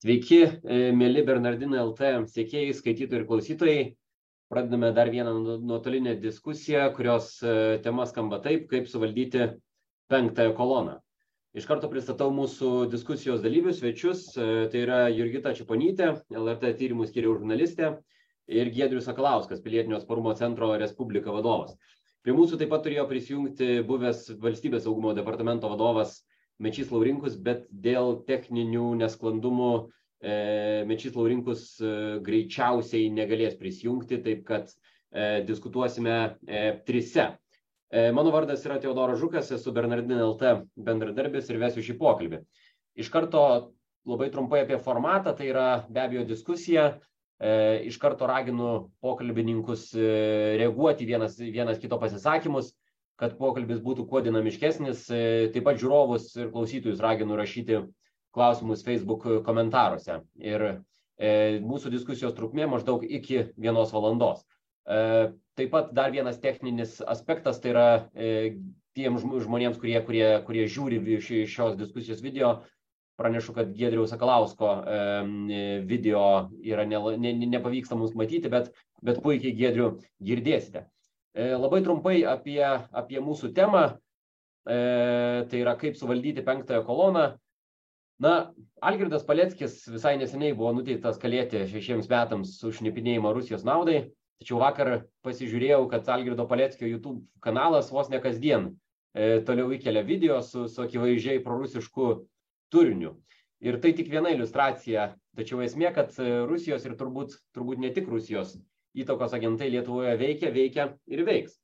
Sveiki, e, mėly Bernardino LT sėkėjai, skaitytojai ir klausytojai. Pradedame dar vieną nu, nuotolinę diskusiją, kurios e, tema skamba taip, kaip suvaldyti penktąją koloną. Iš karto pristatau mūsų diskusijos dalyvius, svečius. E, tai yra Jurgita Čiaponytė, LRT tyrimų skiriaus žurnalistė ir Giedrius Sakalauskas, Pilietinio sparumo centro Respublika vadovas. Prie mūsų taip pat turėjo prisijungti buvęs valstybės saugumo departamento vadovas Mečys Laurinkus, bet dėl techninių nesklandumų e, Mečys Laurinkus e, greičiausiai negalės prisijungti, taip kad e, diskutuosime e, trise. E, mano vardas yra Teodoras Žukas, esu Bernardin LT bendradarbis ir vesiu šį pokalbį. Iš karto labai trumpai apie formatą, tai yra be abejo diskusija. E, iš karto raginu pokalbininkus e, reaguoti vienas, vienas kito pasisakymus kad pokalbis būtų kuo dinamiškesnis. E, taip pat žiūrovus ir klausytojus raginu rašyti klausimus Facebook komentaruose. Ir e, mūsų diskusijos trukmė maždaug iki vienos valandos. E, taip pat dar vienas techninis aspektas, tai yra tiems žmonėms, kurie, kurie, kurie žiūri šios diskusijos video, pranešu, kad Gedriaus Sakalausko video yra ne, ne, nepavyksta mums matyti, bet, bet puikiai Gedrių girdėsite. E, labai trumpai apie, apie mūsų temą, e, tai yra kaip suvaldyti penktąją koloną. Na, Algirdas Paleckis visai neseniai buvo nuteiktas kalėti šešiems metams už šnipinėjimą Rusijos naudai, tačiau vakar pasižiūrėjau, kad Algirdo Paleckio YouTube kanalas vos ne kasdien e, toliau įkelia video su, su akivaizdžiai prorusišku turiniu. Ir tai tik viena iliustracija, tačiau esmė, kad Rusijos ir turbūt, turbūt ne tik Rusijos įtakos agentai Lietuvoje veikia, veikia ir veiks.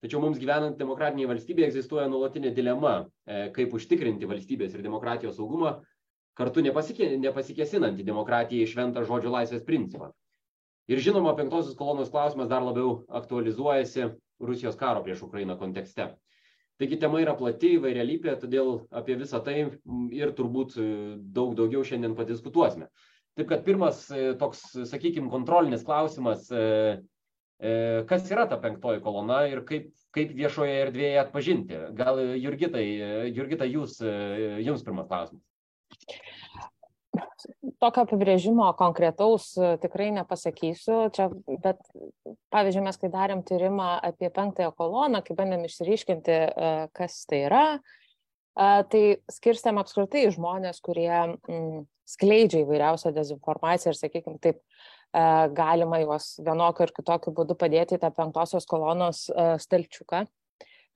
Tačiau mums gyvenant demokratinėje valstybėje egzistuoja nuolatinė dilema, e, kaip užtikrinti valstybės ir demokratijos saugumą, kartu nepasikė, nepasikėsinant į demokratiją į šventą žodžio laisvės principą. Ir žinoma, penktosios kolonos klausimas dar labiau aktualizuojasi Rusijos karo prieš Ukrainą kontekste. Taigi tema yra plati, įvairialypė, todėl apie visą tai ir turbūt e, daug daugiau šiandien padiskutuosime. Taip kad pirmas e, toks, sakykime, kontrolinis klausimas, e, e, kas yra ta penktoji kolona ir kaip, kaip viešoje erdvėje atpažinti. Gal Jurgitai, Jurgita, jūs, jums pirmas klausimas. Tokio apibrėžimo konkretaus tikrai nepasakysiu, čia, bet pavyzdžiui, mes kai darėm tyrimą apie penktąją koloną, kai bandėm išryškinti, kas tai yra, tai skirstėm apskritai žmonės, kurie mm, skleidžia įvairiausią dezinformaciją ir, sakykime, taip, galima juos vienokiu ir kitokiu būdu padėti į tą penktosios kolonos stalčiuką.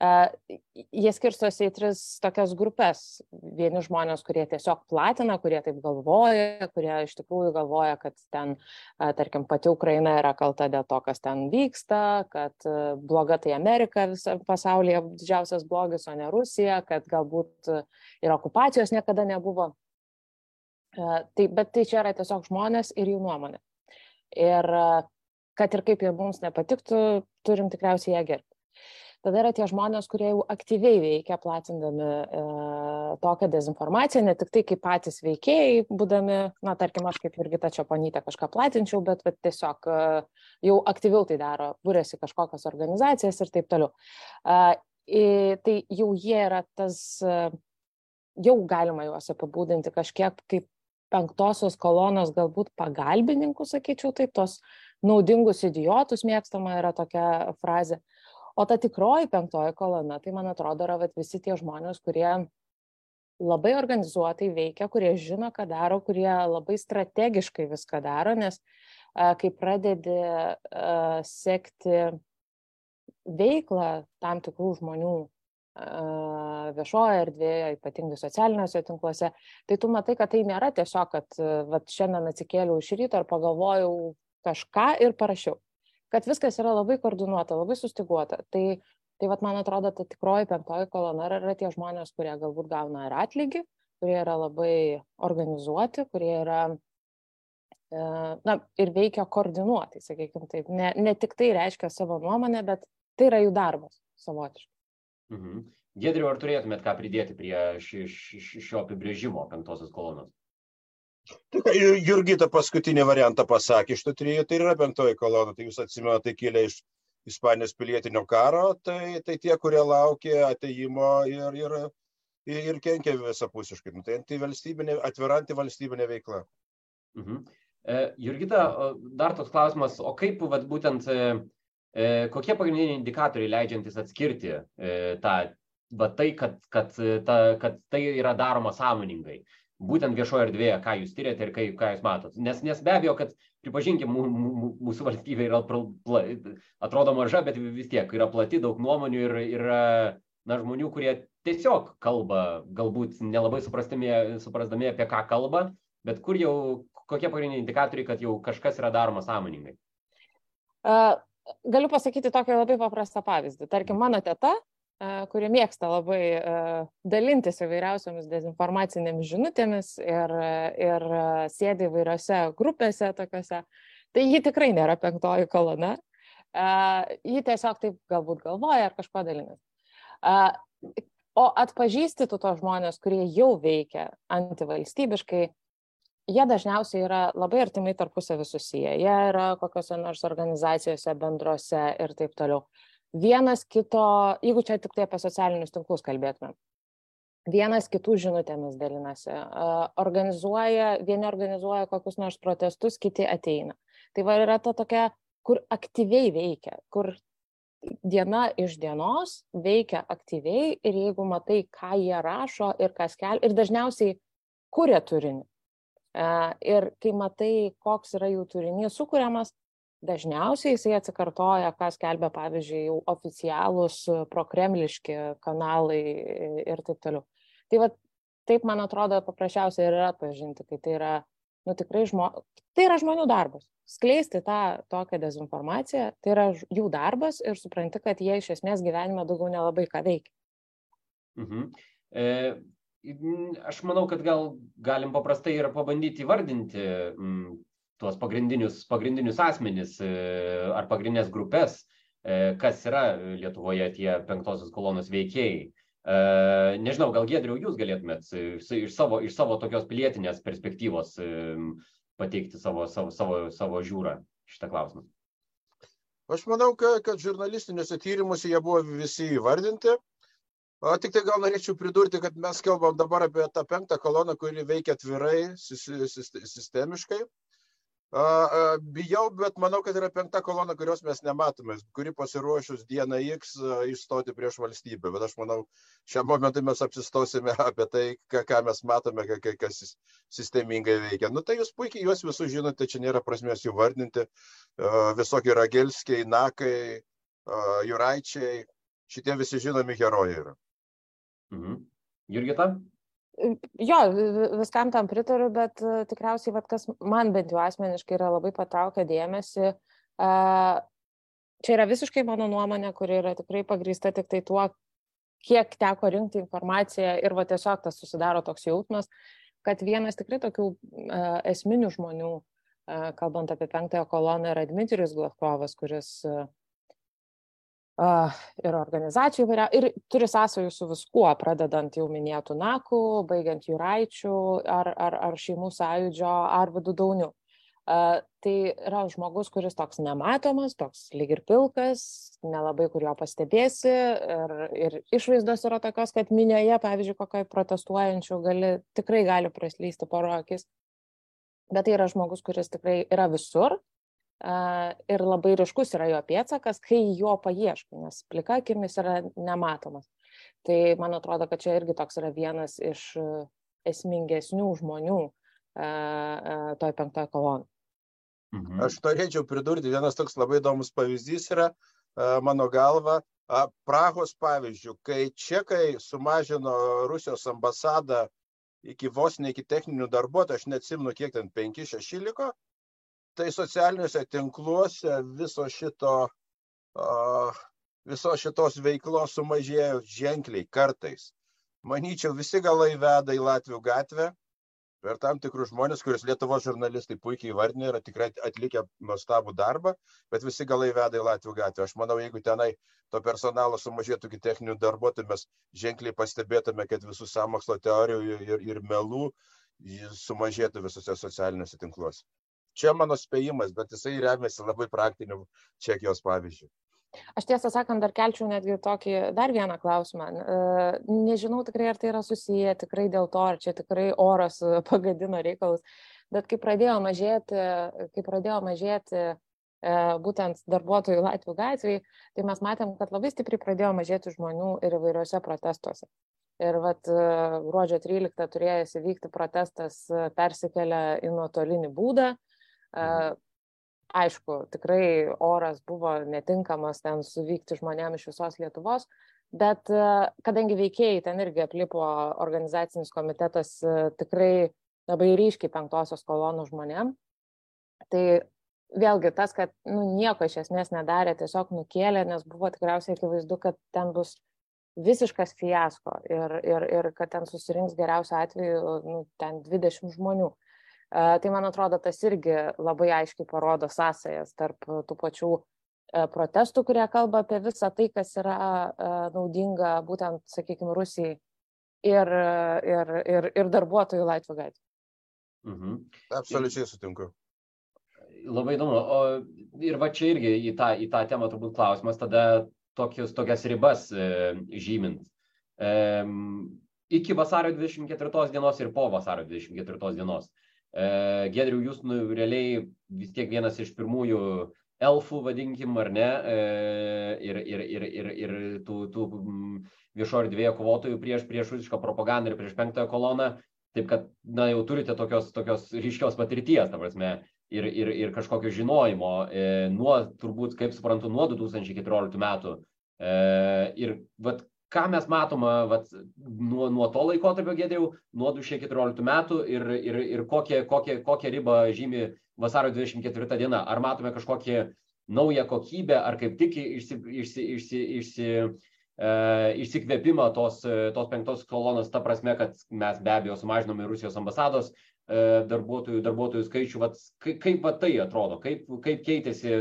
Jie skirstosi į tris tokias grupės. Vieni žmonės, kurie tiesiog platina, kurie taip galvoja, kurie iš tikrųjų galvoja, kad ten, tarkim, pati Ukraina yra kalta dėl to, kas ten vyksta, kad bloga tai Amerika visą pasaulyje didžiausias blogis, o ne Rusija, kad galbūt ir okupacijos niekada nebuvo. Tai, bet tai čia yra tiesiog žmonės ir jų nuomonė. Ir kad ir kaip jie mums nepatiktų, turim tikriausiai ją gerbti. Tada yra tie žmonės, kurie jau aktyviai veikia, platindami e, tokią dezinformaciją, ne tik tai kaip patys veikėjai, būdami, na, tarkim, aš kaip irgi ta čia panytė kažką platinčiau, bet va, tiesiog e, jau aktyviau tai daro, būrėsi kažkokios organizacijas ir taip toliau. E, tai jau jie yra tas, jau galima juos apibūdinti kažkiek kaip penktosios kolonos galbūt pagalbininkų, sakyčiau, taip, tos naudingus idiotus mėgstama yra tokia frazė. O ta tikroji penktoji kolona, tai man atrodo, yra vat, visi tie žmonės, kurie labai organizuotai veikia, kurie žino, ką daro, kurie labai strategiškai viską daro, nes kai pradedi sekti veiklą tam tikrų žmonių viešoje erdvėje, ypatingai socialiniuose tinkluose, tai tu matai, kad tai nėra tiesiog, kad vat, šiandien atsikėliau iš ryto ir pagalvojau kažką ir parašiau. Kad viskas yra labai koordinuota, labai sustiguota. Tai, tai vat, man atrodo, ta tikroji penktoji kolona yra tie žmonės, kurie galbūt gauna ir atlygį, kurie yra labai organizuoti, kurie yra na, ir veikia koordinuotai, sakykime taip. Ne, ne tik tai reiškia savo nuomonę, bet tai yra jų darbas savotiškai. Mhm. Gedriu, ar turėtumėt ką pridėti prie ši, ši, šio apibrėžimo penktosios kolonos? Tai Jurgita paskutinį variantą pasakė, iš tų trijų tai yra penktoji kolona, tai jūs atsimenate, tai kilę iš Ispanijos pilietinio karo, tai, tai tie, kurie laukė ateimo ir, ir ir kenkia visapusiškai. Nu, tai antivalstybinė, atvira antivalstybinė veikla. Mhm. E, Jurgita, dar toks klausimas, o kaip vat, būtent, e, e, kokie pagrindiniai indikatoriai leidžiantis atskirti e, tą, va, tai, kad, kad, ta, kad tai yra daroma sąmoningai? Būtent viešoje erdvėje, ką jūs tyrėte ir kai, ką jūs matot. Nes, nes be abejo, kad, pripažinkim, mūsų valstybė yra, pla, atrodo maža, bet vis tiek yra plati, daug nuomonių ir yra na, žmonių, kurie tiesiog kalba, galbūt nelabai suprasdami, apie ką kalba, bet kur jau, kokie pagrindiniai indikatoriai, kad jau kažkas yra daroma sąmoningai. Uh, galiu pasakyti tokį labai paprastą pavyzdį. Tarkim, mano teta kuri mėgsta labai dalintis įvairiausiomis dezinformacinėmis žinutėmis ir, ir sėdi įvairiose grupėse tokiuose. Tai ji tikrai nėra penktoji kolona. Ji tiesiog taip galbūt galvoja ar kažko dalinasi. O atpažįsti tu tos žmonės, kurie jau veikia antivalstybiškai, jie dažniausiai yra labai artimai tarpusavį susiję. Jie yra kokiuose nors organizacijose bendrose ir taip toliau vienas kito, jeigu čia tik tai apie socialinius tinklus kalbėtume, vienas kitų žinutėmis dalinasi, organizuoja, vieni organizuoja kokius nors protestus, kiti ateina. Tai va yra ta tokia, kur aktyviai veikia, kur diena iš dienos veikia aktyviai ir jeigu matai, ką jie rašo ir kas kel, ir dažniausiai kuria turinį. Ir kai matai, koks yra jų turinys sukūriamas, dažniausiai jisai atsikartoja, ką skelbia, pavyzdžiui, jau oficialūs prokremliški kanalai ir taip toliau. Tai va, taip, man atrodo, paprasčiausiai yra atpažinti, kai tai yra, nu, tikrai žmo... tai yra žmonių darbas. Skleisti tą tokią dezinformaciją, tai yra jų darbas ir supranti, kad jie iš esmės gyvenime daugiau nelabai ką veikia. Mhm. E, aš manau, kad gal galim paprastai ir pabandyti įvardinti, tuos pagrindinius, pagrindinius asmenis e, ar pagrindinės grupės, e, kas yra Lietuvoje tie penktosios kolonos veikėjai. E, nežinau, gal Gedriau, jūs galėtumėt iš savo, iš savo tokios pilietinės perspektyvos pateikti savo, savo, savo, savo žiūrą šitą klausimą. Aš manau, kad, kad žurnalistiniuose tyrimuose jie buvo visi įvardinti. O tik tai gal norėčiau pridurti, kad mes kalbam dabar apie tą penktą koloną, kuri veikia atvirai, sistemiškai. Bijau, bet manau, kad yra penkta kolona, kurios mes nematome, kuri pasiruošus dieną X išstoti prieš valstybę. Bet aš manau, šiam momentui mes apsistosime apie tai, ką, ką mes matome, kas sistemingai veikia. Nu tai jūs puikiai juos visus žinote, čia nėra prasmės jų vardinti. Visokie ragelskiai, nakai, juraičiai, šitie visi žinomi herojai yra. Mhm. Jurgita? Jo, viskam tam pritariu, bet e, tikriausiai, vat, kas man bent jau asmeniškai yra labai patraukę dėmesį, čia yra visiškai mano nuomonė, kuri yra tikrai pagrįsta tik tai tuo, kiek teko rinkti informaciją ir va tiesiog tas susidaro toks jausmas, kad vienas tikrai tokių uh, esminių žmonių, kalbant apie penktąją koloną, yra Dmitrijus Glavkovas, kuris ir organizacijų įvairia, ir turi sąsajų su viskuo, pradedant jau minėtų nakų, baigiant juraičių ar, ar, ar šeimų sąjūdžio ar vidų daunių. Uh, tai yra žmogus, kuris toks nematomas, toks lyg ir pilkas, nelabai kur jo pastebėsi ir, ir išvaizdos yra tokios, kad minioje, pavyzdžiui, kokiai protestuojančių gali, tikrai gali praslysti poro akis. Bet tai yra žmogus, kuris tikrai yra visur, ir labai ryškus yra jo pėtsakas, kai jo paieškai, nes plika akimis yra nematomas. Tai man atrodo, kad čia irgi toks yra vienas iš esmingesnių žmonių toj penktoje kolonai. Mhm. Aš norėčiau pridurti, vienas toks labai įdomus pavyzdys yra mano galva, Prahos pavyzdžių, kai čekai sumažino Rusijos ambasadą iki vos ne iki techninių darbuotojų, aš neatsimnu, kiek ten 5-6 liko, tai socialiniuose tinkluose viso šito, viso šitos veiklos sumažėjo ženkliai kartais. Manyčiau, visi galai veda į Latvijų gatvę per tam tikrus žmonės, kuriuos Lietuvos žurnalistai puikiai įvardinė, yra tikrai atlikę nuostabų darbą, bet visi galai veda į Latvijų gatvę. Aš manau, jeigu tenai to personalo sumažėtų iki techninių darbuotojų, mes ženkliai pastebėtume, kad visų samokslo teorijų ir, ir melų sumažėtų visose socialiniuose tinkluose čia mano spėjimas bet jisai remiasi labai praktiniu čekijos pavyzdžiu Aš tiesą sakant, dar kelčiau netgi tokį dar vieną klausimą. Nežinau tikrai, ar tai yra susiję tikrai dėl to, ar čia tikrai oras pagadino reikalus, bet kai pradėjo mažėti, kai pradėjo mažėti e, būtent darbuotojų Latvijų gatvėje, tai mes matėm, kad labai stipriai pradėjo mažėti žmonių ir įvairiuose protestuose. Ir vat e, gruodžio 13 turėjęs įvykti protestas e, persikėlė į nuotolinį būdą. Mhm aišku, tikrai oras buvo netinkamas ten suvykti žmonėms iš visos Lietuvos, bet kadangi veikėjai ten irgi aplipo organizacinis komitetas tikrai labai ryškiai penktosios kolonų žmonėm, tai vėlgi tas, kad nu, nieko iš esmės nedarė, tiesiog nukėlė, nes buvo tikriausiai akivaizdu, kad ten bus visiškas fiasko ir, ir, ir kad ten susirinks geriausiu atveju nu, ten 20 žmonių. Tai man atrodo, tas irgi labai aiškiai parodo sąsajas tarp tų pačių e, protestų, kurie kalba apie visą tai, kas yra e, naudinga būtent, sakykime, Rusijai ir, ir, ir, ir darbuotojų Latvijų gatvė. Mhm. Absoliučiai sutinku. Labai įdomu. O ir va čia irgi į tą, į tą temą turbūt klausimas, tada tokius, tokias ribas e, žymint. E, iki vasario 24 dienos ir po vasario 24 dienos. E, Gedriu, jūs nu, realiai vis tiek vienas iš pirmųjų elfų, vadinkim, ar ne, e, ir, ir, ir, ir, ir tų, tų viešo erdvėje kovotojų prieš prieš rusišką propagandą ir prieš penktąją koloną. Taip kad, na, jau turite tokios, tokios ryškios patirties, ta prasme, ir, ir, ir kažkokio žinojimo, e, nuo, turbūt, kaip suprantu, nuo 2014 metų. E, ir, vat, ką mes matome vat, nuo, nuo to laikotarpio, gėdėjau, nuo 2014 metų ir, ir, ir kokią, kokią, kokią ribą žymi vasario 24 diena. Ar matome kažkokią naują kokybę, ar kaip tik išsi, išsi, išsi, išsi, e, išsikvėpimą tos, tos penktos kolonos, ta prasme, kad mes be abejo sumažinome Rusijos ambasados e, darbuotojų, darbuotojų skaičių. Vat, kaip, kaip vat tai atrodo, kaip, kaip keitėsi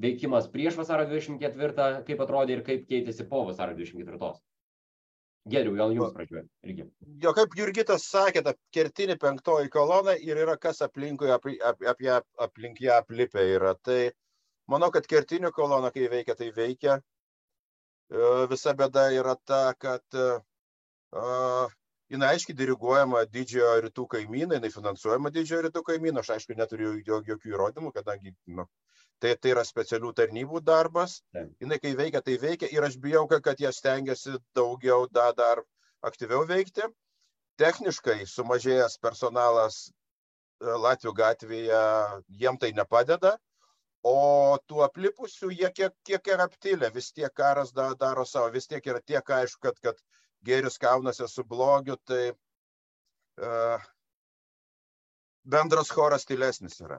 veikimas prieš vasario 24, kaip atrodė ir kaip keitėsi po vasario 24. Geriau, gal jums pradžioje irgi. Jo, kaip Jurgitas sakė, ta kertinė penktoji kolona ir yra kas aplinkui, apie, apie, aplink ją aplipę yra. Tai manau, kad kertinė kolona, kai veikia, tai veikia. E, visa bėda yra ta, kad uh, jinai aiškiai diriguojama didžiojo rytų kaimynai, jinai finansuojama didžiojo rytų kaimynų, aš aišku neturiu jokių įrodymų, kadangi nu, tai, tai yra specialių tarnybų darbas, jinai kai veikia, tai veikia ir aš bijau, kad, jie stengiasi daugiau da, dar aktyviau veikti. Techniškai sumažėjęs personalas e, Latvijų gatvėje jiem tai nepadeda, o tų aplipusių jie kiek, kiek yra aptilę, vis tiek karas da, daro savo, vis tiek yra tiek aišku, kad, kad gėris kaunasi su blogiu, tai uh, bendras choras tylesnis yra.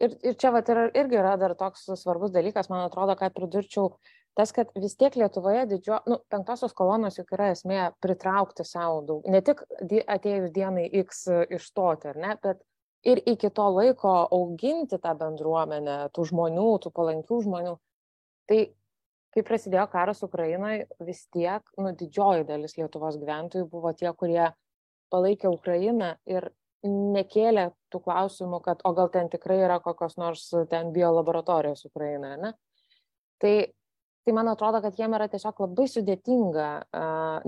Ir, ir čia vat, yra, irgi yra dar toks svarbus dalykas, man atrodo, ką pridurčiau, tas, kad vis tiek Lietuvoje didžio, nu, penktosios kolonos juk yra esmė pritraukti savo daug, ne tik atėjus dienai X išstoti, ar ne, bet ir iki to laiko auginti tą bendruomenę, tų žmonių, tų palankių žmonių. Tai kai prasidėjo karas Ukrainoje, vis tiek, nu, didžioji dalis Lietuvos gyventojų buvo tie, kurie palaikė Ukrainą ir nekėlė tų klausimų, kad o gal ten tikrai yra kokios nors ten biolaboratorijos Ukrainoje, ne? Tai, tai man atrodo, kad jiem yra tiesiog labai sudėtinga,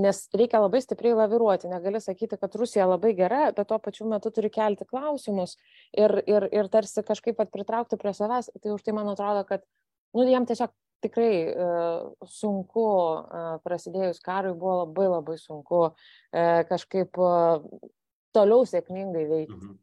nes reikia labai stipriai laviruoti, negali sakyti, kad Rusija labai gera, bet tuo pačiu metu turi kelti klausimus ir, ir, ir tarsi kažkaip pat pritraukti prie savęs, tai už tai man atrodo, kad nu, jiem tiesiog tikrai uh, sunku uh, prasidėjus karui, buvo labai labai sunku uh, kažkaip uh, toliau sėkmingai veikti. Mhm.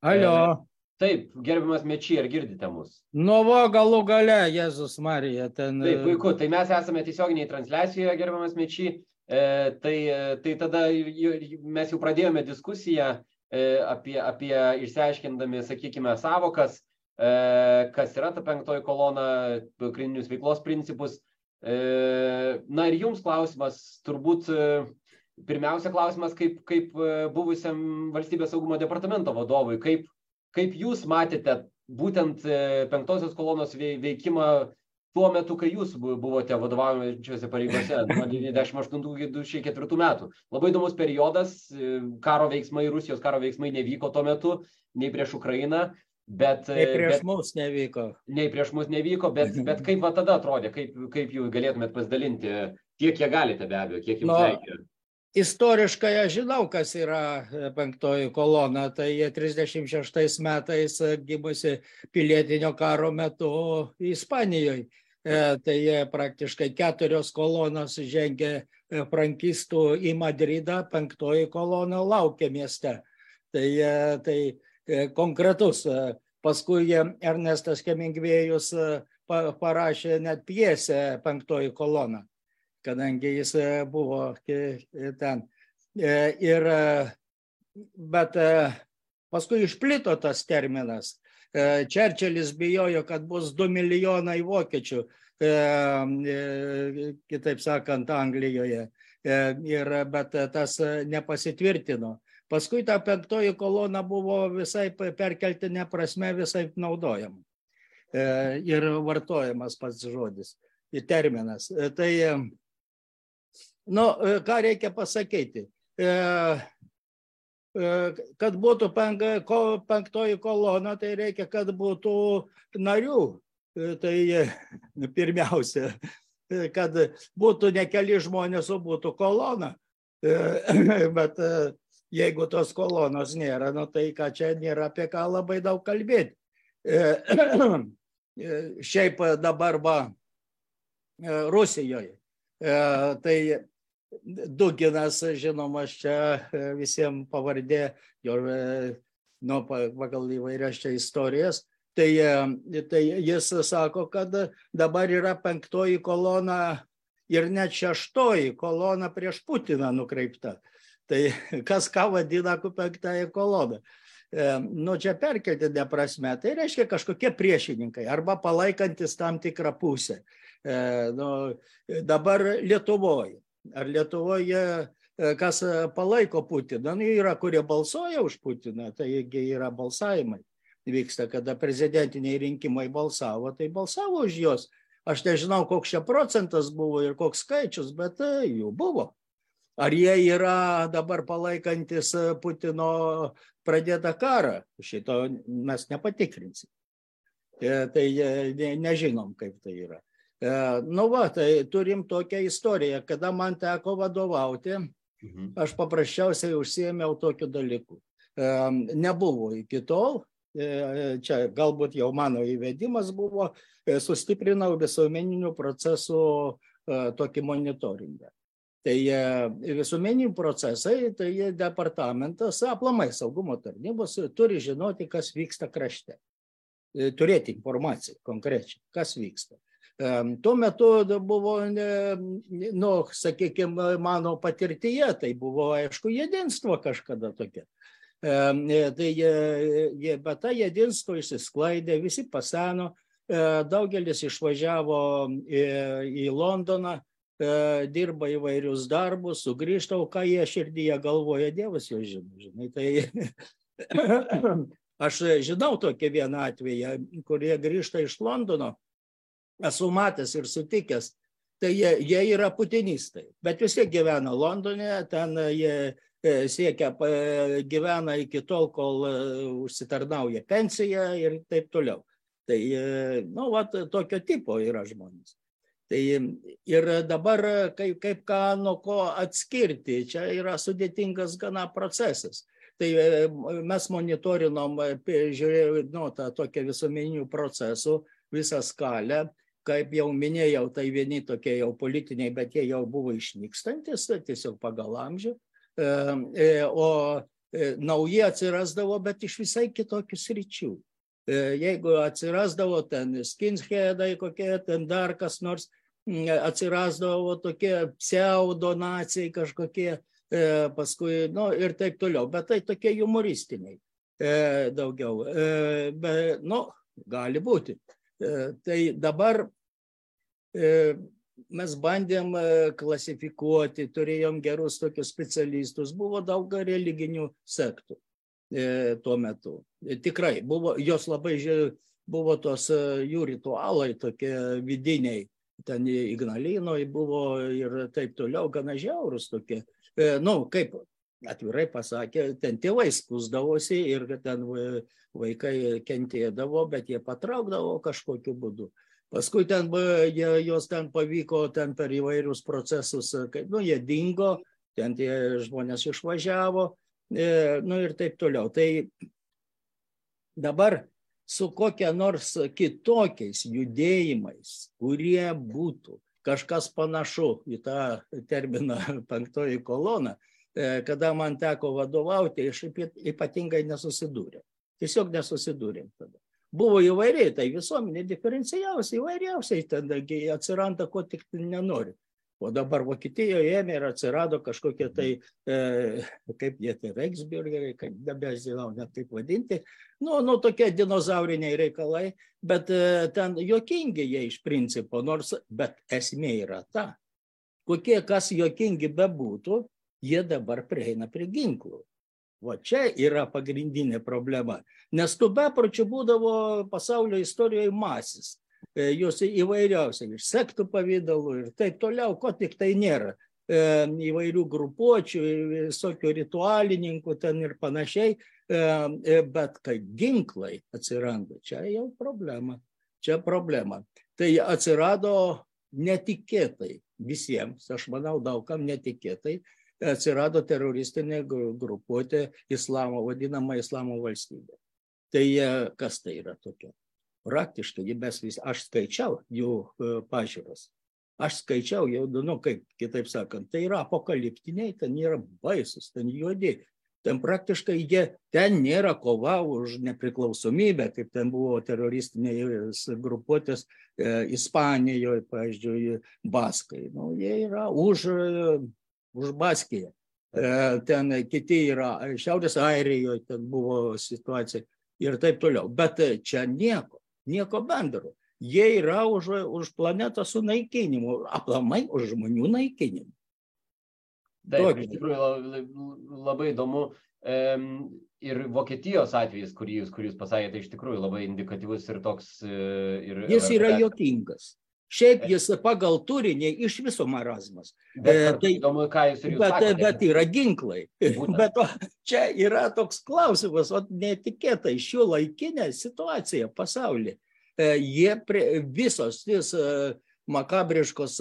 Alio. E, taip, gerbiamas Mečiai, ar girdite mus? Nu, va, galų gale, Jėzus Marija, ten. Taip, puiku, tai mes esame tiesioginiai transliacijoje, gerbiamas Mečiai. E, tai, tai tada mes jau pradėjome diskusiją e, apie, apie išsiaiškindami, sakykime, savokas, e, kas yra ta penktoji kolona, pagrindinius veiklos principus. E, na ir jums klausimas turbūt e, pirmiausia klausimas kaip kaip e, buvusiam valstybės saugumo departamento vadovui kaip kaip jūs matėte būtent e, penktosios kolonos veikimą tuo metu, kai jūs buvote vadovaujančiose pareigose nuo 98 iki 2004 metų. Labai įdomus periodas, e, karo veiksmai, Rusijos karo veiksmai nevyko tuo metu, nei prieš Ukrainą. Bet, Tai prieš bet mus nevyko. nei prieš mus nevyko, bet, bet kaip va tada atrodė, kaip, kaip jūs galėtumėt pasidalinti, tiek kiek galite be abejo, kiek jums Nu, reikia. Istoriškai aš žinau, kas yra e, penktoji kolona. Tai jie 36 metais e, gimusi pilietinio karo metu Ispanijoje. Tai jie praktiškai keturios kolonos žengė e, frankistų į Madridą, penktoji kolona laukia mieste. Tai, e, tai e, konkretus. e, Paskui jie Ernestas Hemingvėjus e, pa- parašė net pjesę penktoji kolona kadangi jis e, buvo ki- ten. E, Ir, e, bet e, paskui išplito tas terminas. E, Čerčilis bijojo, kad bus 2 milijonai vokiečių, e, e, kitaip sakant, Anglijoje. E, Ir, bet e, tas e, nepasitvirtino. Paskui ta penktoji kolona buvo visai pe- perkeltinė prasme visai naudojama. E, Ir vartojamas pats žodis, terminas. E, Tai e, Nu, e, ką reikia pasakyti? E, e, Kad būtų penktoji kolona, tai reikia, kad būtų narių. Tai pirmiausia, kad būtų ne keli žmonės, o būtų kolona. Bet jeigu tos kolonos nėra, nu, tai ką čia nėra apie ką labai daug kalbėti. Šiaip dabar va Rusijoje. Tai Duginas, žinomas čia e, visiems pavardė, jo e, nu, pa- pagal įvairias čia istorijas. Tai, e, tai jis sako, kad dabar yra penktoji kolona ir net šeštoji kolona prieš Putiną nukreipta. Tai kas ką vadina penktąją koloną. Nu, čia perkeltinė prasme, tai reiškia kažkokie priešininkai arba palaikantis tam tikrą pusę. E, Nu, dabar Lietuvoje. Ar Lietuvoje e, kas e, palaiko Putiną? Nu, yra, kurie balsuoja už Putiną, taigi yra balsavimai. Vyksta, kada prezidentiniai rinkimai balsavo, tai balsavo už juos. Aš nežinau, koks čia procentas buvo ir koks skaičius, bet e, jų buvo. Ar jie yra dabar palaikantis Putino pradėtą karą? Šito mes nepatikrinsim. Tai ne- nežinom, kaip tai yra. E, Nu va, tai turim tokią istoriją, kada man teko vadovauti, Mhm. aš paprasčiausiai užsiėmiau tokiu dalyku. E, Nebuvo iki tol, e, čia galbūt jau mano įvedimas buvo, sustiprinau visuomeninių procesų tokį monitoringą. Tai visuomeninių procesai, tai departamentas, aplamai saugumo tarnybos turi žinoti, kas vyksta krašte. Turėti informaciją konkrečiai, kas vyksta. Tuo metu buvo, nu, sakykime, mano patirtyje, tai buvo, aišku, jedinstvo kažkada tokia. E, Tai jie- jie- bet ta jedinstvo išsisklaidė, visi paseno, e, daugelis išvažiavo į, į Londoną, e, dirba įvairius darbus, sugrįžta, o ką jie širdyje galvoja, Dievas jau žino. Žinai, tai aš žinau tokį vieną atvejį, kurie grįžta iš Londono, esu matęs ir sutikęs, tai jie, jie yra putinistai, bet vis tiek gyvena Londone, ten jie e, siekia, pa- gyvena iki tol, kol e, užsitarnauja pensiją ir taip toliau. Tai, e, nu, vat, tokio tipo yra žmonės. Tai ir dabar kaip, kaip ką nuo ko atskirti, čia yra sudėtingas gana procesas. Tai e, mes monitorinom, e, žiūrėjau, nu, tą tokią visuomeninių procesų, visą skalę, kaip jau minėjau, tai vieni tokie jau politiniai, bet jie jau buvo išnykstantis, tai tiesiog pagal amžių. E, O e, nauji atsirasdavo, bet iš visai kitokių sričių. E, Jeigu atsirasdavo ten skinheadai kokie, ten dar kas nors, atsirasdavo tokie pseudonacijai kažkokie, paskui, nu ir taip toliau, bet tai tokie humoristiniai daugiau. E, be, nu, gali būti. Tai dabar mes bandėm e, klasifikuoti, turėjom gerus tokius specialistus, buvo daug religinių sektų e, tuo metu. E, Tikrai, buvo, jos labai, buvo tos e, jų ritualai tokie vidiniai, ten Ignalinoje buvo ir taip toliau, gana žiaurus tokie. E, Nu, kaip atvirai pasakė, ten tėvai skusdavosi ir ten vaikai kentėdavo, bet jie patraukdavo kažkokiu būdu. Paskui ten jie, jos ten pavyko ten per įvairius procesus, kaip, nu, jie dingo, ten tie žmonės išvažiavo, e, nu ir taip toliau. Tai dabar su kokia nors kitokiais judėjimais, kurie būtų kažkas panašu į tą terminą penktoji kolona, e, kada man teko vadovauti, aš ypatingai nesusidūrė. Tiesiog nesusidūrėm tada. Buvo įvairiai, tai visuomenė diferencijavosi įvairiausiai, tada atsiranda, ko tik nenori. O dabar Vokietijoje ėmė ir atsirado kažkokie tai, e, kaip jie tai, Reiksbürgeriai, kaip nebežinau net kaip vadinti, nu, nu tokie dinozauriniai reikalai, bet e, ten jokingi jie iš principo, nors, bet esmė yra ta, kokie kas jokingi bebūtų, jie dabar prieina prie ginklų. O čia yra pagrindinė problema. Nes tų bepročių būdavo pasaulio istorijoje masis. E, jos įvairiausiai, iš sektų pavydalų ir taip toliau, ko tik tai nėra. E, įvairių grupuočių, visokių ritualininkų ten ir panašiai. E, bet kai ginklai atsiranda, čia jau problema. Čia problema. Tai atsirado netikėtai visiems, aš manau, daugam netikėtai, atsirado teroristinė grupuotė islamo, vadinama islamo valstybė. Tai kas tai yra tokia? Praktiškai, mes vis, aš skaičiau jų e, pažiūros. Aš skaičiau jau, nu kaip, kitaip sakant, tai yra apokaliptiniai, ten yra baisus, ten juodi. Ten praktiškai jie, ten nėra kova už nepriklausomybę, kaip ten buvo teroristinės grupuotės e, Ispanijoje, pavyzdžiui, Baskai. Nu, jie yra už už Baskiją. E, ten kiti yra, Šiaurės Airijoje ten buvo situacija ir taip toliau. Bet čia nieko, nieko bendro. Jie yra už, už planetos sunaikinimu, aplamai už žmonių naikinimu. Taip, iš tikrųjų labai, labai įdomu. Ir Vokietijos atvejis, kurį jūs, kurį jūs pasakėte, iš tikrųjų labai indikatyvus ir toks. E, ir, Jis yra jokingas. Šiaip jis pagal turinį iš viso marazmas. Bet, tai, įdomu, ką jūs ir jūs bet, sakote. bet yra ginklai. Būtent. Bet o, čia yra toks klausimas, o netikėtai šiuo laikinė situacija pasaulyje. Jie prie, visos tis makabriškos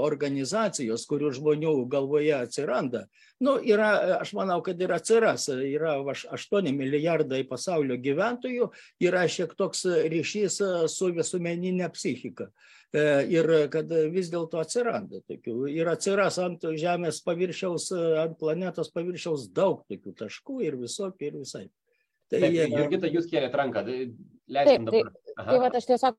organizacijos, kurių žmonių galvoje atsiranda, nu, yra, aš manau, kad ir atsiras, yra 8 milijardai pasaulio gyventojų, yra šiek toks ryšys su visuomeninė psichika. E, ir kad vis dėlto atsiranda tokių. Ir atsiras ant žemės paviršiaus ant planetos paviršiaus daug tokių taškų ir visokių ir visai tai Taip, Jurgita, jūs kėlėt ranką, leiskim dabar. Tai, tai va, aš tiesiog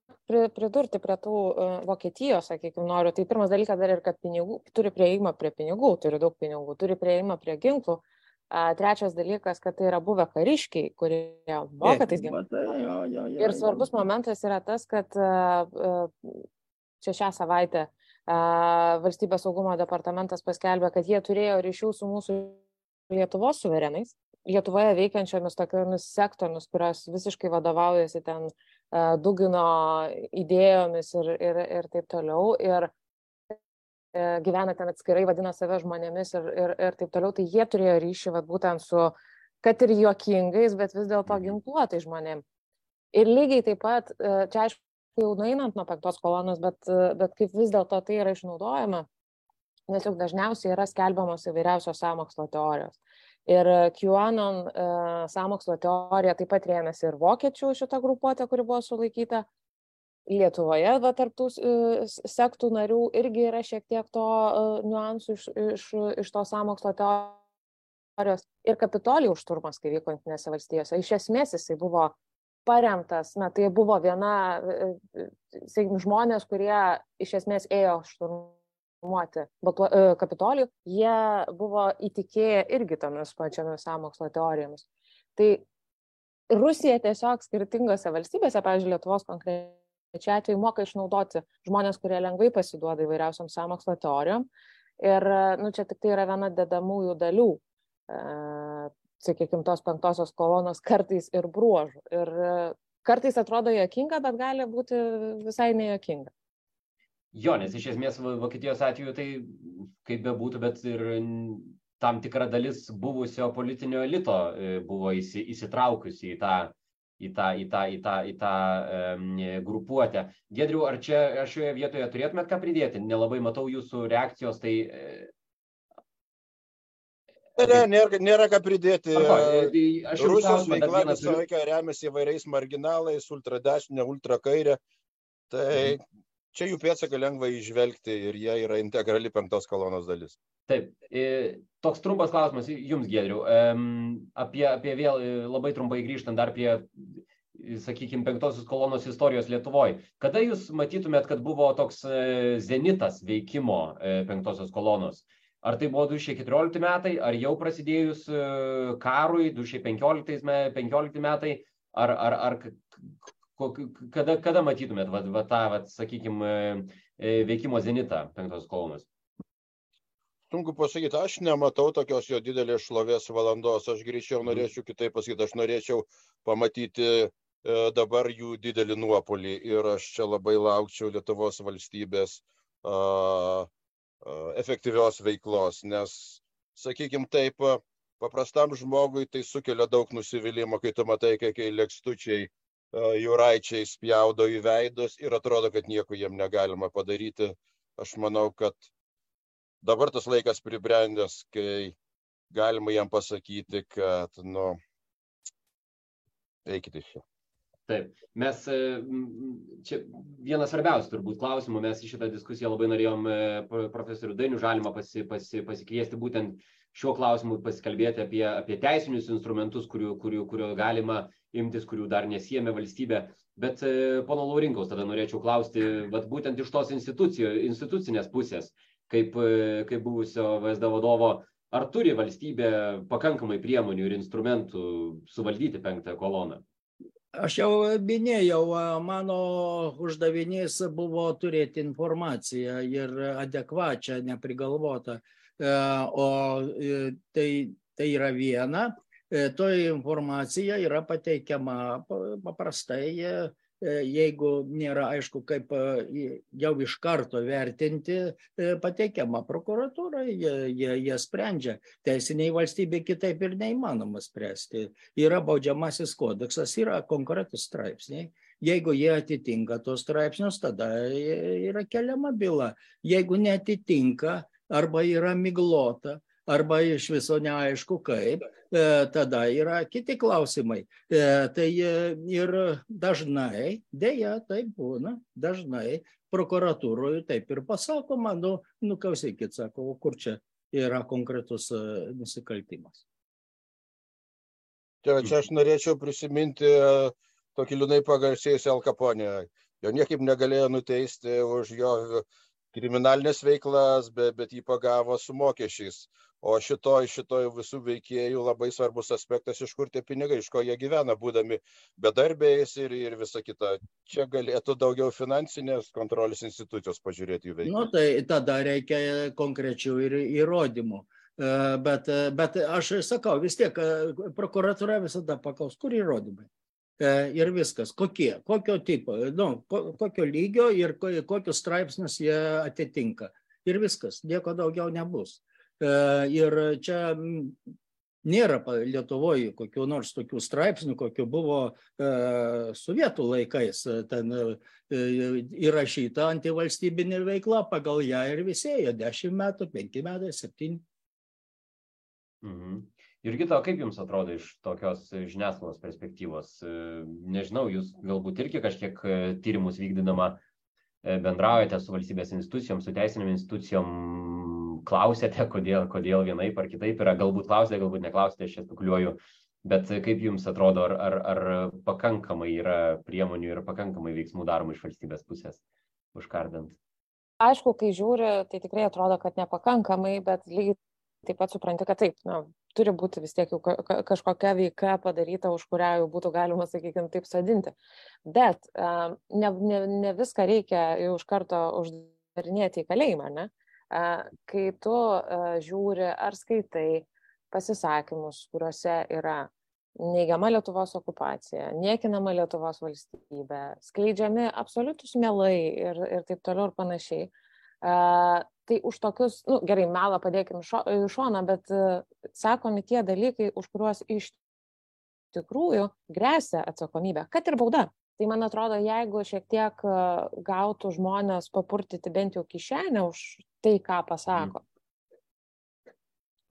pridurti prie tų uh, Vokietijos, sakykime, noriu. Tai pirmas dalykas dar ir, kad pinigų, turi prieimą prie pinigų, turi daug pinigų, turi prieimą prie ginklų. Uh, trečias dalykas, kad tai yra buvę kariškiai, kurie moka tais ginklais. Ir svarbus momentas yra tas, kad uh, čia šią savaitę valstybės saugumo departamentas paskelbė, kad jie turėjo ryšių su mūsų Lietuvos suverenais, Lietuvoje veikiančiomis tokiomis sektomis, kurios visiškai vadovaujasi ten Dugino idėjomis ir, ir, ir taip toliau. Ir e, gyvena ten atskirai, vadina save žmonėmis ir, ir, ir taip toliau, tai jie turėjo ryšį vat, būtent su, kad ir juokingais, bet vis dėlto mhm. ginkluotai žmonėm. Ir lygiai taip pat, e, čia aišku, jau nueinant nuo penktos kolonos, bet, bet kaip vis dėlto tai yra išnaudojama, nes juk dažniausiai yra skelbiamos įvairiausios samokslo teorijos. Ir QAnon uh, samokslo teorija taip pat rėmėsi ir vokiečių šitą grupuotę, kuri buvo sulaikyta. Lietuvoje, va, tarptų uh, sektų narių irgi yra šiek tiek to niuansų iš, iš, iš to samokslo teorijos. Ir kapitolijų šturmas, kai vyko Junktinėse valstijose, iš esmės jisai buvo paremtas, na tai buvo viena, e, e, žmonės, kurie iš esmės ėjo šturmuoti e, kapitolijų, jie buvo įtikėję irgi tomis pačiamis samokslo teorijomis. Tai Rusija tiesiog skirtingose valstybėse, pavyzdžiui, Lietuvos konkrečiai atveju, moka išnaudoti žmonės, kurie lengvai pasiduoda įvairiausiam samokslo teorijom. Ir nu, čia tik tai yra viena dedamųjų dalių sakykime, tos penktosios kolonos kartais ir bruožų. Ir e, kartais atrodo jokinga, bet gali būti visai nejokinga. Jo, nes iš esmės Vokietijos atveju tai kaip bebūtų, bet ir tam tikra dalis buvusio politinio elito buvo įsitraukusi į tą į tą, į tą, į tą, į tą um, grupuotę. Gedriu, ar čia aš šioje vietoje turėtumėt ką pridėti? Nelabai matau jūsų reakcijos, tai... Ne, nėra, nėra ką pridėti. Arba, tai aš Rusijos veikla visą laiką remiasi įvairiais marginalais, ultradešinė, ultrakairė. Tai mhm. Čia jų pėdsaką lengva išvelgti ir jie yra integrali penktos kolonos dalis. Taip, toks trumpas klausimas jums, Gedriu. Apie, apie vėl labai trumpai grįžtant dar prie, sakykime, penktosios kolonos istorijos Lietuvoje. Kada jūs matytumėt, kad buvo toks e, zenitas veikimo e, penktosios kolonos? Ar tai buvo 2014 metai, ar jau prasidėjus e, karui 2015 metai, ar, ar, ar kada, kada matytumėt va, va, tą, va, sakykime, veikimo zenitą penktosios kolonos? sunku pasakyti, aš nematau tokios jo didelės šlovės valandos, aš greičiau mhm. norėčiau kitaip pasakyti, aš norėčiau pamatyti e, dabar jų didelį nuopolį ir aš čia labai laukčiau Lietuvos valstybės a, a, efektyvios veiklos, nes, sakykime taip, paprastam žmogui tai sukelia daug nusivylimą, kai tu matai, kai lėkstučiai jūraičiai spjaudo į veidus ir atrodo, kad nieko jiem negalima padaryti. Aš manau, kad dabar tas laikas pribrendęs, kai galima jam pasakyti, kad, nu, eikite iš čia. Taip, mes e, čia vienas svarbiausių turbūt klausimų, mes į šitą diskusiją labai norėjom e, profesorių Dainių Žalimą pasi, pasi, pasikviesti būtent šiuo klausimu pasikalbėti apie, apie teisinius instrumentus, kurių, kurių, kurių galima imtis, kurių dar nesijėmė valstybė. Bet e, pono Laurinkaus tada norėčiau klausti, vat, būtent iš tos institucinės pusės, kaip, e, kaip buvusio VSD vadovo, ar turi valstybė pakankamai priemonių ir instrumentų suvaldyti penktąją koloną? Aš jau minėjau, mano uždavinys buvo turėti informaciją ir adekvačią, neprigalvotą. E, o tai, tai yra viena, toji informacija yra pateikiama paprastai E, jeigu nėra aišku, kaip e, jau iš karto vertinti, e, pateikiama prokuratūra, jie, jie, jie sprendžia. Teisiniai valstybė kitaip ir neįmanoma spręsti. Yra baudžiamasis kodeksas, yra konkretus straipsniai. Jeigu jie atitinka tos straipsnius, tada yra keliama byla. Jeigu netitinka arba yra miglota, arba iš viso neaišku kaip, e, tada yra kiti klausimai. E, tai e, ir dažnai, dėja, tai būna, dažnai prokuratūroje taip ir pasakoma, nu, nu klausykit, sako, kur čia yra konkretus nusikaltimas. Čia, čia aš norėčiau prisiminti tokį liūnai pagarsėjusį Alkaponį. Jo niekaip negalėjo nuteisti už jo kriminalinės veiklas, bet, bet jį pagavo su mokesčiais o šitoj šitoj visų veikėjų labai svarbus aspektas iš kur tie pinigai iš ko jie gyvena būdami bedarbiais ir ir visa kita. Čia galėtų daugiau finansinės kontrolės institucijos pažiūrėti jų veiklą. Nu tai tada reikia konkrečių ir įrodymų. E, bet bet aš sakau vis tiek e, prokuratūra visada paklaus kur įrodymai? E, ir viskas. Kokie? Kokio tipo? Nu kokio lygio ir kokius straipsnius jie atitinka? Ir viskas. Nieko daugiau nebus. E, ir čia nėra Lietuvoje kokių nors tokių straipsnių, kokiu buvo e, sovietų laikais. Ten e, įrašyta antivalstybinė veikla, pagal ją ir visėjo 10 metų, 5 metai, 7. Mhm. Jurgita, kaip Jums atrodo iš tokios žiniasklaidos perspektyvos? Nežinau, Jūs galbūt irgi kažkiek tyrimus vykdydama bendraujate su valstybės institucijom, su teisinėm institucijom, klausėte, kodėl, kodėl vienaip ar kitaip yra, galbūt klausėte, galbūt neklausėte, aš čia spekuliuoju, bet kaip jums atrodo, ar, ar, ar pakankamai yra priemonių ir pakankamai veiksmų daroma iš valstybės pusės užkardant? Aišku, kai žiūri, tai tikrai atrodo, kad nepakankamai, bet lygiai taip pat supranti, kad taip, na, turi būti vis tiek jau kažkokia veika padaryta, už kurią jau būtų galima, sakykime, taip sadinti. Bet ne, ne, ne viską reikia jau iš karto uždarinėti į kalėjimą, ne? Kai tu žiūri ar skaitai pasisakymus, kuriuose yra neigiama Lietuvos okupacija, niekinama Lietuvos valstybė, skleidžiami absoliutus mielai ir, ir taip toliau ir panašiai, tai už tokius, nu, gerai, melą padėkime į šoną, bet uh, sakomi tie dalykai, už kuriuos iš tikrųjų grėsia atsakomybė, kad ir bauda. Tai man atrodo, jeigu šiek tiek uh, gautų žmonės papurtyti bent jau kišenę už tai, ką pasako, mm.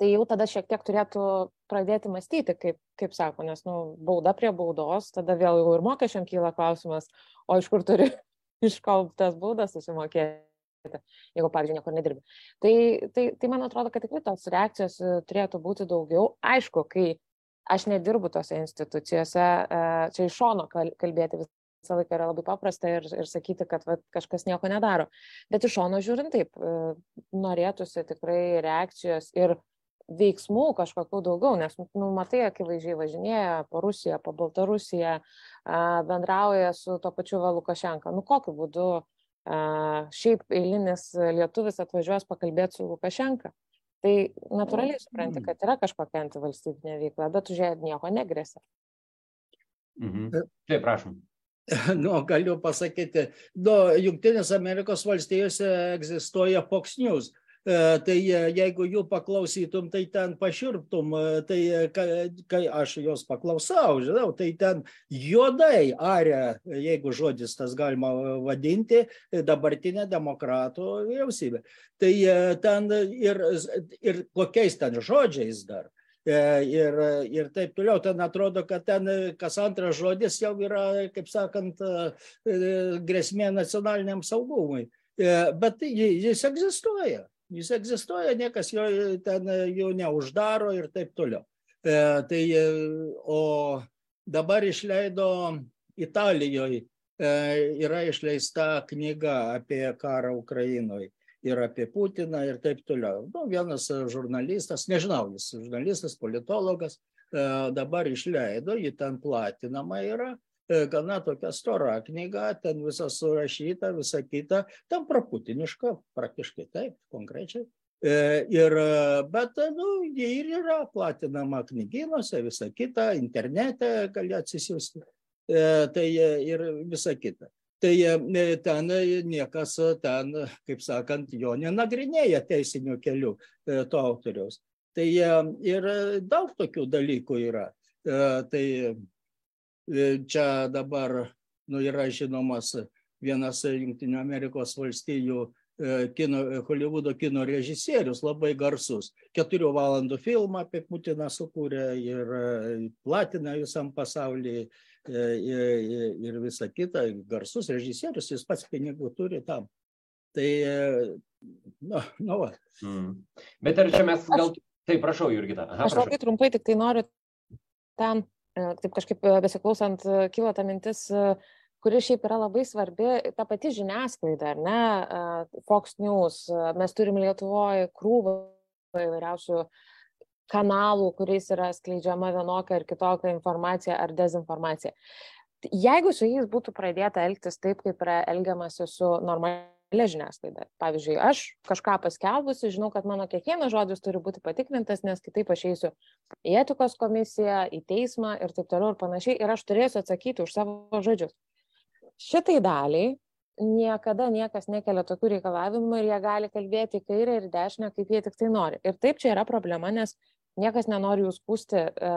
tai jau tada šiek tiek turėtų pradėti mąstyti, kaip, kaip sako, nes, nu, bauda prie baudos, tada vėl jau ir mokesčiam kyla klausimas, o iš kur turi iškauptas baudas susimokėti jeigu, pavyzdžiui, niekur nedirbi. Tai, tai, tai man atrodo, kad tikrai tos reakcijos e, turėtų būti daugiau. Aišku, kai aš nedirbu tose institucijose, e, čia iš šono kalbėti visą laiką yra labai paprasta ir, ir sakyti, kad va, kažkas nieko nedaro. Bet iš šono žiūrint taip, e, norėtųsi tikrai reakcijos ir veiksmų kažkokių daugiau, nes, nu, matai, akivaizdžiai važinėja po Rusiją, po Baltarusiją, bendrauja su to pačiu Valukašenka. Nu, kokiu būdu šiaip eilinis lietuvis atvažiuos pakalbėti su Lukašenka. Tai natūraliai supranti, mm. kad yra kažkokia antivalstybinė veikla, bet už ją nieko negresia. Mhm. Taip, prašom. Nu, galiu pasakyti, nu, Junktinės Amerikos valstijose egzistuoja Fox News. E, tai e, jeigu jų paklausytum, tai ten paširptum, e, tai kai aš jos paklausau, žinau, tai ten juodai aria, jeigu žodis tas galima vadinti, dabartinė demokratų vyriausybė. Tai ten ir, ir kokiais ten žodžiais dar. Ir, ir taip toliau, ten atrodo, kad ten kas antras žodis jau yra, kaip sakant, grėsmė nacionaliniam saugumui. Bet jis egzistuoja jis egzistuoja, niekas jo ten jų neuždaro ir taip toliau. E, tai, e, o dabar išleido Italijoje, e, yra išleista knyga apie karą Ukrainoje ir apie Putiną ir taip toliau. Nu, vienas žurnalistas, nežinau, jis žurnalistas, politologas, e, dabar išleido, ji ten platinama yra E, gana tokia stora knyga, ten visas surašyta, visa kita, ten praputiniška, praktiškai taip, konkrečiai. E, ir, bet, nu, jie ir yra platinama knygynuose, visa kita, internete gali atsisiųsti. E, tai ir visa kita. Tai ten niekas ten, kaip sakant, jo nenagrinėja teisiniu keliu to autoriaus. Tai ir daug tokių dalykų yra. Tai E, čia dabar nu, yra žinomas vienas Junktinių Amerikos valstijų e, kino, Hollywoodo kino režisierius, labai garsus. Keturių valandų filmą apie Putiną sukūrė ir e, platina visam pasaulyje ir, ir visa kita. Garsus režisierius, jis pats pinigų turi tam. Tai, nu, nu va. Mm. Bet ar čia mes gal... Aš... Taip, prašau, Jurgita. Aha, aš labai trumpai tik tai noriu ten E, taip kažkaip e, besiklausant e, kilo ta mintis, kuri šiaip yra labai svarbi, ta pati žiniasklaida, ar ne, Fox News, mes turim Lietuvoje krūvą įvairiausių kanalų, kuriais yra skleidžiama vienokia ar kitokia informacija ar dezinformacija. Jeigu su jais būtų pradėta elgtis taip, kaip yra elgiamasi su normalia žiniasklaida. Pavyzdžiui, aš kažką paskelbusi, žinau, kad mano kiekvienas žodis turi būti patikrintas, nes kitaip aš eisiu į etikos komisiją, į teismą ir taip toliau ir panašiai, ir aš turėsiu atsakyti už savo žodžius. Šitai daliai niekada niekas nekelia tokių reikalavimų ir jie gali kalbėti kairę ir dešinę, kaip jie tik tai nori. Ir taip čia yra problema, nes niekas nenori jų skūsti, e,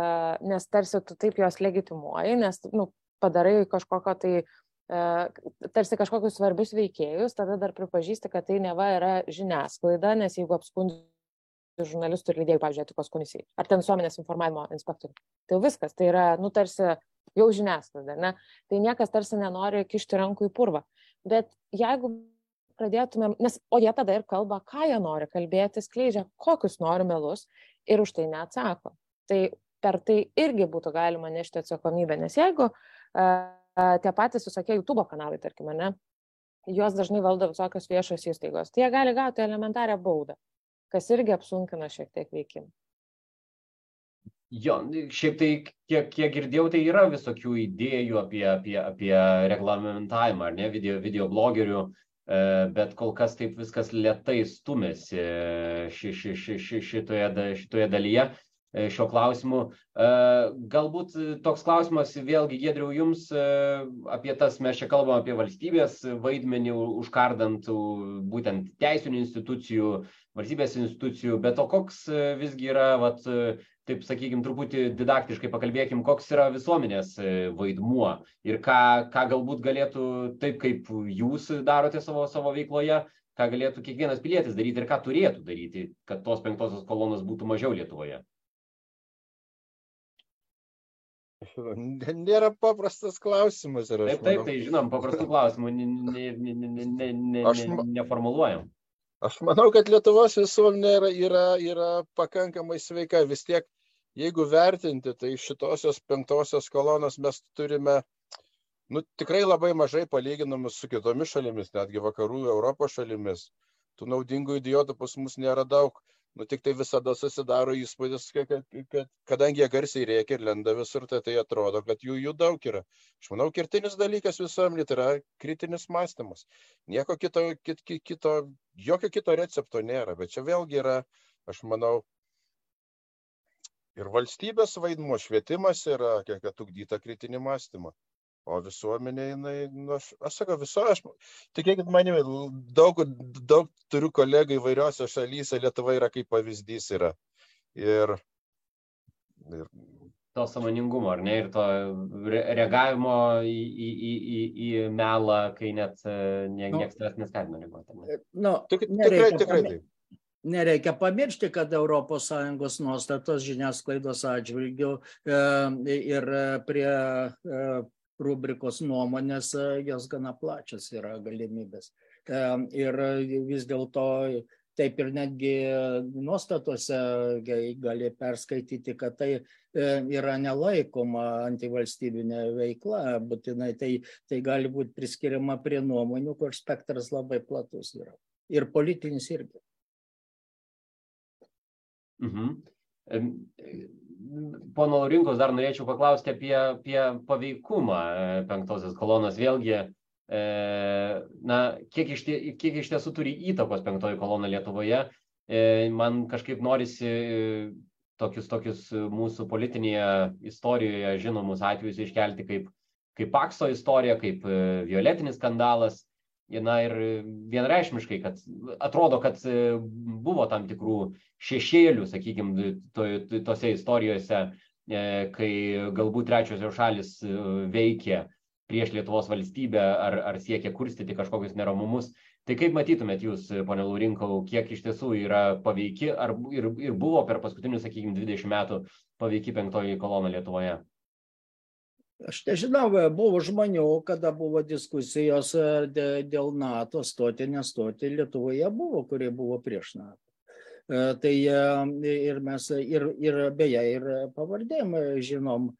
nes tarsi tu taip juos legitimuoji, nes nu, padarai kažkokio tai tarsi kažkokius svarbius veikėjus, tada dar pripažįsti, kad tai neva yra žiniasklaida, nes jeigu apskundi žurnalistų ir lydėjų, pavyzdžiui, etikos komisijai, ar ten visuomenės informavimo inspektoriui. Tai viskas, tai yra, nu, tarsi jau žiniasklaida, ne? Tai niekas tarsi nenori kišti rankų į purvą. Bet jeigu pradėtumėm, nes, o jie tada ir kalba, ką jie nori kalbėti, skleidžia, kokius nori melus ir už tai neatsako. Tai per tai irgi būtų galima nešti atsakomybę, nes jeigu uh, tie patys visokie YouTube kanalai, tarkim, ne, juos dažnai valdo visokios viešos įstaigos. Tai jie gali gauti elementarią baudą, kas irgi apsunkina šiek tiek veikimą. Jo, šiaip tai, kiek, kiek girdėjau, tai yra visokių idėjų apie, apie, apie reglamentavimą, ar ne, video, video blogerių, bet kol kas taip viskas lietai stumėsi ši, ši, ši, ši, šitoje, šitoje dalyje. E, šio klausimu. E, galbūt toks klausimas vėlgi, Gedriau, jums e, apie tas, mes čia kalbam apie valstybės vaidmenį, užkardant būtent teisinių institucijų, valstybės institucijų, bet o koks visgi yra, vat, taip sakykime, truputį didaktiškai pakalbėkim, koks yra visuomenės vaidmuo ir ką, ką galbūt galėtų taip, kaip jūs darote savo, savo veikloje, ką galėtų kiekvienas pilietis daryti ir ką turėtų daryti, kad tos penktosios kolonos būtų mažiau Lietuvoje. Nėra paprastas klausimas. Taip, taip, manau. tai žinom, paprastų klausimų ne, ne, ne, ne, ne, aš, neformuluojam. Aš manau, kad Lietuvos visuomenė yra, yra, yra pakankamai sveika. Vis tiek, jeigu vertinti, tai šitosios penktosios kolonos mes turime nu, tikrai labai mažai palyginamus su kitomis šalimis, netgi vakarų Europos šalimis. Tų naudingų idiotų pas mus nėra daug nu tiktai visada susidaro įspūdis, kad, kad, kad kadangi jie garsiai rėkia ir lenda visur, tai tai atrodo, kad jų, jų daug yra. Aš manau, kertinis dalykas visuomenė tai yra kritinis mąstymas. Nieko kito, kit, kito, jokio kito recepto nėra, bet čia vėlgi yra, aš manau, ir valstybės vaidmuo, švietimas yra, kiek atugdyta kritinį mąstymą. O visuomenė, jinai, nu, aš, aš sakau, viso, aš, tikėkit manimi, daug, daug turiu kolegų įvairiose šalyse, Lietuva yra kaip pavyzdys yra. Ir, ir to samoningumo, ar ne, ir to reagavimo į, į, į, į, į melą, kai net e, nie, nu, niekas tavęs neskatina reaguoti. Nu, Tik, tikrai, tikrai taip. Nereikia pamiršti, kad ES nuostatos žiniasklaidos atžvilgių e, ir prie e, rubrikos nuomonės, e, jos gana plačios yra galimybės. E, ir vis dėlto taip ir netgi nuostatose gali perskaityti, kad tai e, yra nelaikoma antivalstybinė veikla, būtinai tai, tai gali būti priskiriama prie nuomonių, kur spektras labai platus yra. Ir politinis irgi. Mhm pono Rinkos dar norėčiau paklausti apie, apie paveikumą e, penktosios kolonos. Vėlgi, e, na, kiek iš, tie, kiek iš tiesų turi įtakos penktoji kolona Lietuvoje. E, man kažkaip norisi tokius, tokius mūsų politinėje istorijoje žinomus atvejus iškelti kaip, kaip Pakso istorija, kaip violetinis skandalas na ir vienreikšmiškai, kad atrodo, kad e, buvo tam tikrų šešėlių, sakykime, to, tose istorijose, e, kai galbūt trečiosios šalis e, veikė prieš Lietuvos valstybę ar, ar siekė kurstyti kažkokius neramumus. Tai kaip matytumėt jūs, ponė Laurinkau, kiek iš tiesų yra paveiki ar ir, ir buvo per paskutinius, sakykime, 20 metų paveiki penktoji kolona Lietuvoje? Aš nežinau, buvo žmonių, kada buvo diskusijos e, dėl NATO stoti, nestoti, Lietuvoje buvo, kurie buvo prieš NATO. E, tai e, ir mes, ir, ir beje, ir pavardėm žinom,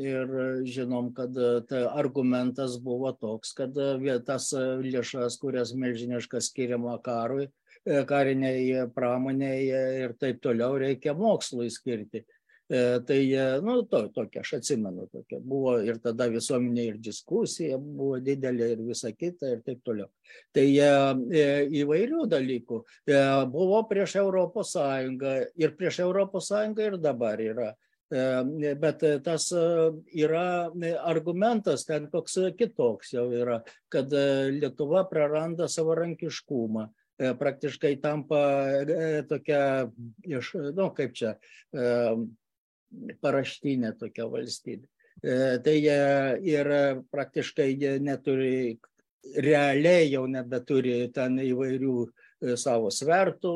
ir žinom, kad tai argumentas buvo toks, kad tas lėšas, kurias milžiniškas skiriama karui, kariniai pramoniai ir taip toliau reikia mokslui skirti. E, tai, e, nu, to, tokia, aš atsimenu, tokia buvo ir tada visuomenė ir diskusija buvo didelė ir visa kita ir taip toliau. Tai e, įvairių dalykų buvo prieš Europos Sąjungą ir prieš Europos Sąjungą ir dabar yra. Bet tas yra argumentas ten koks kitoks jau yra, kad Lietuva praranda savarankiškumą praktiškai tampa tokia iš, nu, kaip čia, paraštinė tokia valstybė. E, tai jie ir praktiškai jie neturi, realiai jau nebeturi ten įvairių e, savo svertų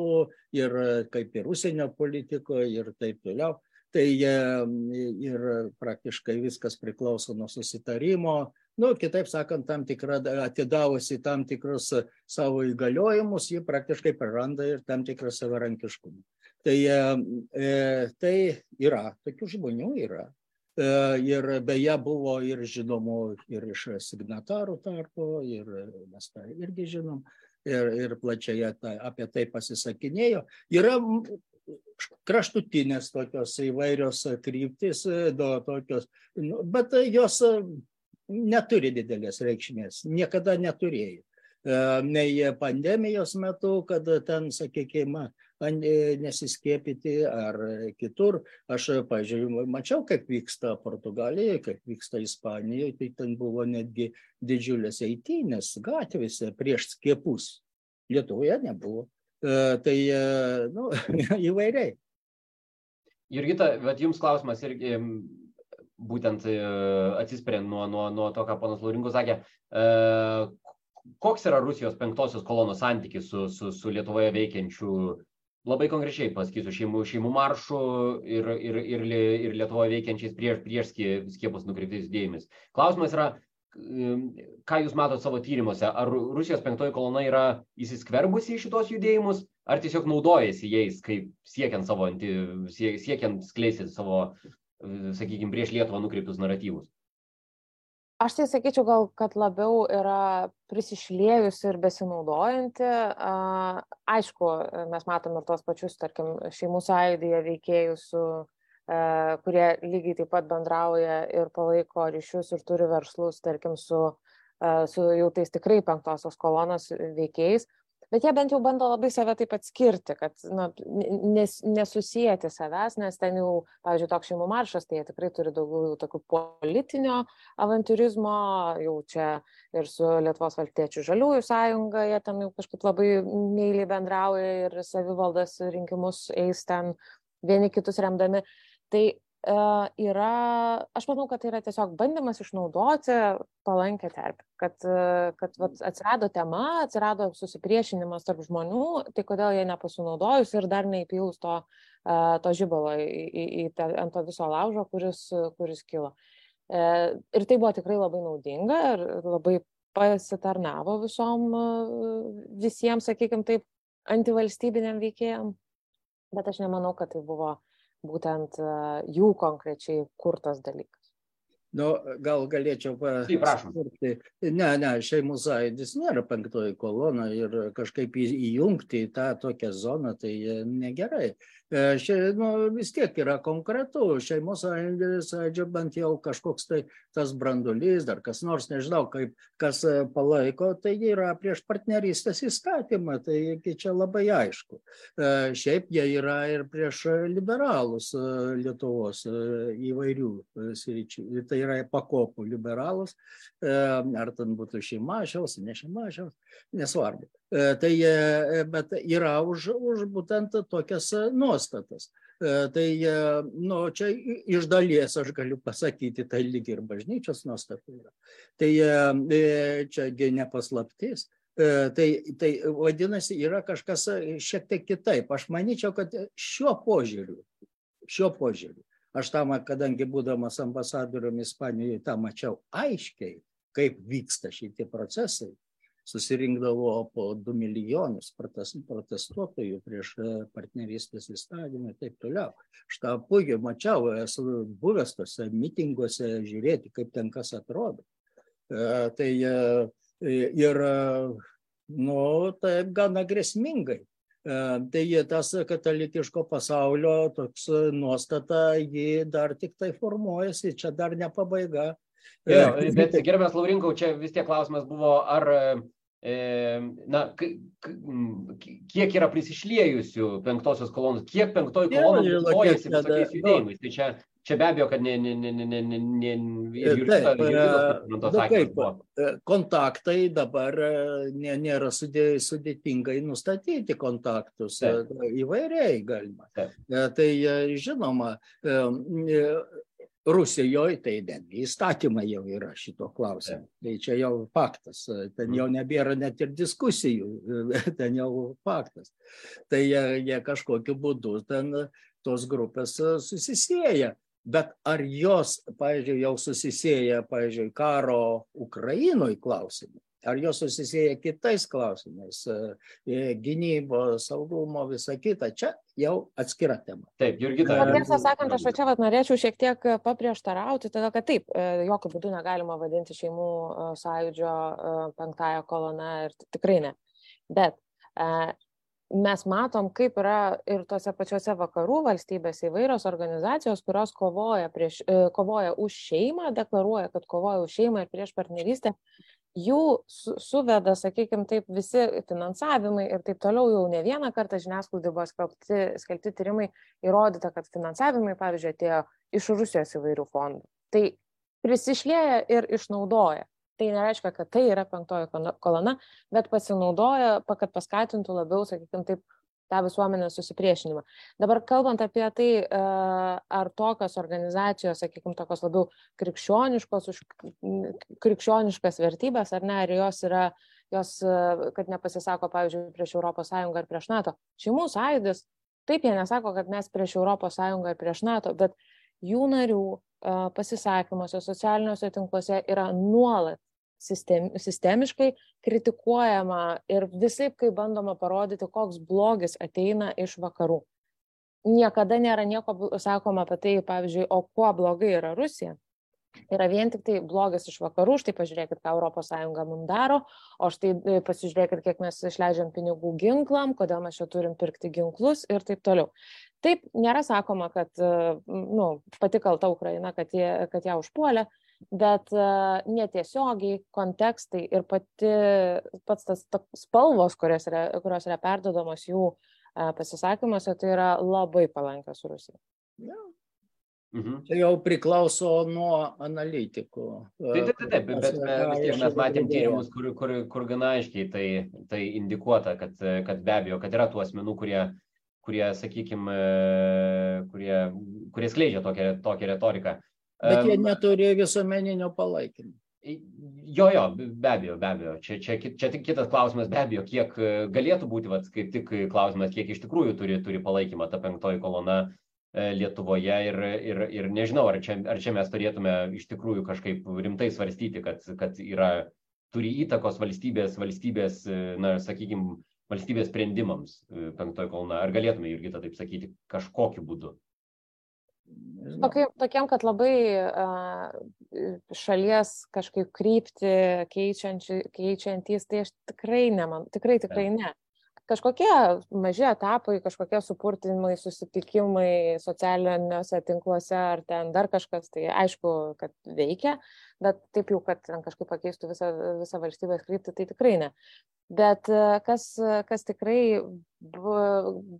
ir kaip ir užsienio politikoje ir taip toliau. Tai ir praktiškai viskas priklauso nuo susitarimo, nu, kitaip sakant, tam tikrą, atidavusi tam tikrus savo įgaliojimus, ji praktiškai praranda ir tam tikrą savarankiškumą. Tai, e, tai yra, tokių žmonių yra. E, ir beje buvo ir žinomų ir iš signatarų tarpo, ir mes tą irgi žinom, ir, ir plačiai ta, apie tai pasisakinėjo. Yra kraštutinės tokios įvairios kryptis, do, tokios, nu, bet jos neturi didelės reikšmės, niekada neturėjo. Nei pandemijos metu, kad ten, sakykime, nesiskiepyti ar kitur. Aš, pažiūrėjau, mačiau, kaip vyksta Portugalijoje, kaip vyksta Ispanijoje, tai ten buvo netgi didžiulės eitynės gatvėse prieš skiepus. Lietuvoje nebuvo. Tai, nu, įvairiai. Jurgita, bet jums klausimas irgi būtent atsispiriant nuo, nuo, nuo to, ką ponas Laurinkus sakė, koks yra Rusijos penktosios kolonos santykis su, su, su Lietuvoje veikiančių, labai konkrečiai pasakysiu, šeimų, šeimų maršų ir, ir, ir, ir Lietuvoje veikiančiais prieš, prieš skiepus nukreiptais judėjimais. Klausimas yra, ką jūs matote savo tyrimuose, ar Rusijos penktoji kolona yra įsiskverbusi į šitos judėjimus, ar tiesiog naudojasi jais, kaip siekiant, savo, siekiant skleisti savo, sakykime, prieš Lietuvą nukreiptus naratyvus? Aš tai sakyčiau gal kad labiau yra prisišliejusi ir besinaudojanti. Aišku mes matom ir tuos pačius tarkim šeimų sąjūdyje veikėjus su kurie lygiai taip pat bendrauja ir palaiko ryšius ir turi verslus tarkim su su jau tais tikrai penktosios kolonos veikėjais bet jie bent jau bando labai save taip atskirti kad na nes nesusieti savęs nes ten jau pavyzdžiui toks šeimų maršas tai jie tikrai turi daugiau jau tokių politinio avantiūrizmo jau čia ir su lietuvos valstiečių žaliųjų sąjunga jie ten jau kažkaip labai meiliai bendrauja ir savivaldos rinkimus eis ten vieni kitus remdami. Tai yra, aš manau, kad tai yra tiesiog bandymas išnaudoti palankę terpę, kad, kad vat, atsirado tema, atsirado susipriešinimas tarp žmonių, tai kodėl jie nepasinaudojus ir dar neįpilus to, to žibalo į, į, į ant to viso laužo, kuris, kuris kilo. Ir tai buvo tikrai labai naudinga ir labai pasitarnavo visom, visiems, sakykime taip, antivalstybiniam veikėjam, bet aš nemanau, kad tai buvo būtent jų konkrečiai kurtas dalykas. Nu, gal galėčiau pasakyti. Ne, ne, šeimų sąjūdis nėra penktoji kolona ir kažkaip įjungti į tą tokią zoną, tai negerai. Šia, nu, vis tiek yra konkretu, šeimos sąjūdžio bent jau kažkoks tai tas brandulys, dar kas nors, nežinau, kaip kas palaiko, tai yra prieš partnerystės įstatymą, tai čia labai aišku. Šiaip jie yra ir prieš liberalus Lietuvos įvairių sričių. Tai yra pakopų liberalus, ar ten būtų šeimašiaus, ne šeimašiaus, nesvarbu. Tai, bet yra už, už būtent tokias nuostatas. Tai, nu, čia iš dalies aš galiu pasakyti, tai lyg ir bažnyčios nuostata yra. Tai čiagi nepaslaptis. Tai, tai vadinasi, yra kažkas šiek tiek kitaip. Aš manyčiau, kad šiuo požiūriu, šiuo požiūriu, aš tam, kadangi būdamas ambasadoriumi Ispanijoje, tą mačiau aiškiai, kaip vyksta šitie procesai, susirinkdavo po du milijonus protestuotojų prieš partnerystės įstatymą ir taip toliau. Aš tą puikiai mačiau, esu buvęs tose mitinguose žiūrėti, kaip ten kas atrodo. Tai ir, nu, taip gana grėsmingai. Tai tas katalikiško pasaulio toks nuostata, ji dar tik tai formuojasi, čia dar ne pabaiga. Jo, bet gerbės Laurinkau, čia vis tiek klausimas buvo, ar na, kiek yra prisišliejusių penktosios kolonos, kiek penktoji kolona naudojasi visokiais judėjimais. Tai čia, čia be abejo, kad ne, ne, ne, ne, ne, ne, ne ir Taip, nu, kaip, kontaktai dabar nė, nėra sudėtingai nustatyti kontaktus, Taip. įvairiai galima. Taip. Tai žinoma, Rusijoje tai netgi įstatymai jau yra šito klausimu. Tai čia jau faktas. Ten jau nebėra net ir diskusijų. Ten jau faktas. Tai jie, jie kažkokiu būdu ten tos grupės susisėja. Bet ar jos, pavyzdžiui, jau susisėja, pavyzdžiui, karo Ukrainoje klausimu? ar jos susisieja kitais klausimais gynybos saugumo visa kita? Čia jau atskira tema. Taip jurgita tiesą sakant aš čia vat norėčiau šiek tiek paprieštarauti todėl kad taip jokiu būdu negalima vadinti šeimų sąjūdžio penktąja kolona ir tikrai ne. Bet mes matom, kaip yra ir tose pačiose vakarų valstybėse įvairios organizacijos, kurios kovoja, prieš, kovoja už šeimą, deklaruoja, kad kovoja už šeimą ir prieš partnerystę jų su, suveda, sakykime, taip visi finansavimai ir taip toliau jau ne vieną kartą žiniasklaidai buvo skelbti, skelbti tyrimai įrodyta, kad finansavimai, pavyzdžiui, atėjo iš Rusijos įvairių fondų. Tai prisišlėja ir išnaudoja. Tai nereiškia, kad tai yra penktoji kolona, bet pasinaudoja, kad paskatintų labiau, sakykime, taip tą visuomenės susipriešinimą. Dabar kalbant apie tai, e, ar tokios organizacijos, sakykime, tokios labiau krikščioniškos, už krikščioniškas vertybės, ar ne, ar jos yra, jos, e, kad nepasisako, pavyzdžiui, prieš ES ar prieš NATO. Šeimų sąjūdis, taip jie nesako, kad mes prieš ES ar prieš NATO, bet jų narių e, pasisakymuose socialiniuose tinkluose yra nuolat sistem, sistemiškai kritikuojama ir visai kaip bandoma parodyti, koks blogis ateina iš vakarų. Niekada nėra nieko sakoma apie tai, pavyzdžiui, o kuo blogai yra Rusija. Yra vien tik tai blogis iš vakarų, štai pažiūrėkit, ką ES mums daro, o štai e, pasižiūrėkit, kiek mes išleidžiam pinigų ginklam, kodėl mes čia turim pirkti ginklus ir taip toliau. Taip, nėra sakoma, kad e, nu, pati kalta Ukraina, kad, jie, kad ją užpuolė, bet netiesiogiai kontekstai ir pati, pats tas spalvos, kurios yra, kurios yra perdodamos jų pasisakymuose, tai yra labai palankios Rusijai. Ja. Mhm. Tai jau priklauso nuo analitikų. Taip, taip, taip, bet, bet vis tiek mes matėm tyrimus, kur, kur, kur gana aiškiai tai, tai indikuota, kad, kad be abejo, kad yra tų asmenų, kurie, kurie sakykime, kurie, kurie skleidžia tokią, tokią retoriką. Bet jie neturi visuomeninio palaikymo. Jo, jo, be abejo, be abejo. Čia, čia, čia tik kitas klausimas, be abejo, kiek e, galėtų būti, vat, kaip tik klausimas, kiek iš tikrųjų turi, turi palaikymą ta penktoji kolona e, Lietuvoje ir, ir, ir nežinau, ar čia, ar čia mes turėtume iš tikrųjų kažkaip rimtai svarstyti, kad, kad yra, turi įtakos valstybės, valstybės, e, na, sakykime, valstybės sprendimams penktoji kolona. Ar galėtume, Jurgita, taip sakyti, kažkokiu būdu? Tokiem, tokiem, kad labai šalies kažkaip krypti keičiantys, tai aš tikrai neman, tikrai, tikrai ne kažkokie maži etapai, kažkokie supurtinimai, susitikimai socialiniuose tinkluose ar ten dar kažkas, tai aišku, kad veikia, bet taip jau, kad ten kažkaip pakeistų visą, visą valstybės kryptį, tai tikrai ne. Bet e, kas, kas tikrai b,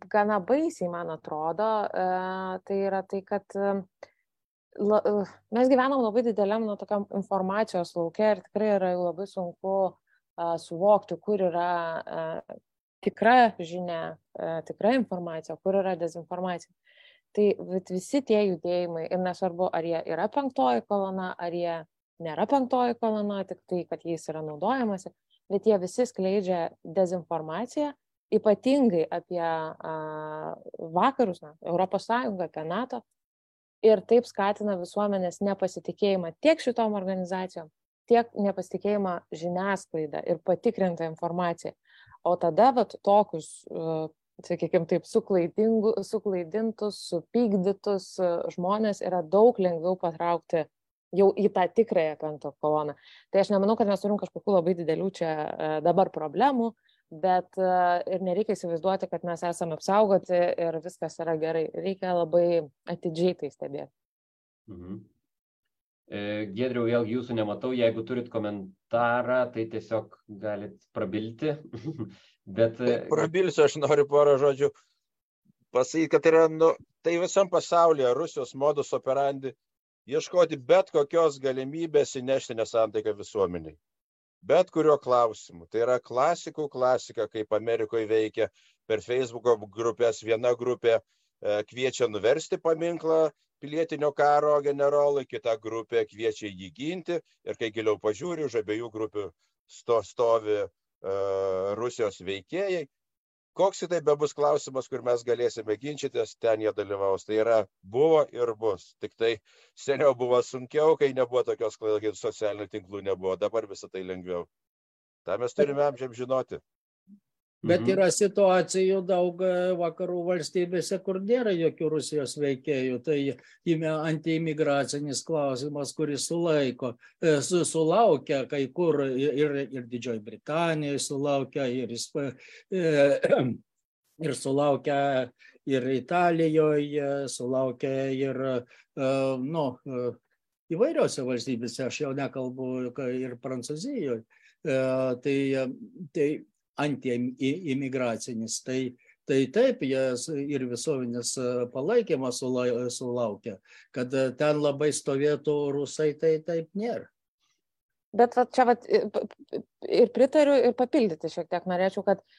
gana baisiai, man atrodo, e, tai yra tai, kad e, la, mes gyvenam labai dideliam nuo tokiam informacijos laukia ir tikrai yra labai sunku suvokti, kur yra tikra žinia, e, tikra informacija, kur yra dezinformacija. Tai visi tie judėjimai, ir nesvarbu, ar jie yra penktoji kolona, ar jie nėra penktoji kolona, tik tai, kad jais yra naudojamasi, bet jie visi skleidžia dezinformaciją, ypatingai apie a, vakarus, na, Europos Sąjungą, apie NATO, ir taip skatina visuomenės nepasitikėjimą tiek šitom organizacijom, tiek nepasitikėjimą žiniasklaida ir patikrinta informacija. O tada vat, tokius, e, sakykime taip, suklaidintus, supykdytus e, žmonės yra daug lengviau patraukti jau į tą tikrąją penktą koloną. Tai aš nemanau, kad mes turim kažkokių labai didelių čia e, dabar problemų, bet ir nereikia įsivaizduoti, kad mes esame apsaugoti ir viskas yra gerai. Reikia labai atidžiai tai stebėti. Mhm. Gedriau, vėl jūsų nematau, jeigu turit komentarą, tai tiesiog galit prabilti. Bet... Tai prabilsiu, aš noriu porą žodžių pasakyti, kad yra, nu, tai visam pasaulyje Rusijos modus operandi ieškoti bet kokios galimybės įnešti nesantaiką visuomeniai. Bet kurio klausimu. Tai yra klasikų klasika, kaip Amerikoje veikia per Facebook'o grupės. Viena grupė e, kviečia nuversti paminklą pilietinio karo generolui, kita grupė kviečia jį ginti ir kai giliau pažiūri, už abiejų grupių sto, stovi uh, Rusijos veikėjai. Koks tai bebus klausimas, kur mes galėsime ginčytis, ten jie dalyvaus. Tai yra buvo ir bus. Tik tai seniau buvo sunkiau, kai nebuvo tokios klaidos, socialinių tinklų nebuvo. Dabar visą tai lengviau. Ta mes turime amžiam žinoti. Bet mhm. yra situacijų daug e, vakarų valstybėse, kur nėra jokių Rusijos veikėjų. Tai antiimigracinis klausimas, kuris sulaiko, e, sulaukia kai kur ir, ir Didžioji Britanija sulaukia, ir, e, ir sulaukia ir Italijoje, sulaukia ir, nu, įvairiose valstybėse, aš jau nekalbu ir Prancūzijoje, tai, tai antiimigracinis. Tai, tai taip, jie ir visuomenės palaikymas sulaukia, kad ten labai stovėtų rusai, tai taip nėra. Bet va, čia va, ir pritariu, ir papildyti šiek tiek norėčiau, kad uh,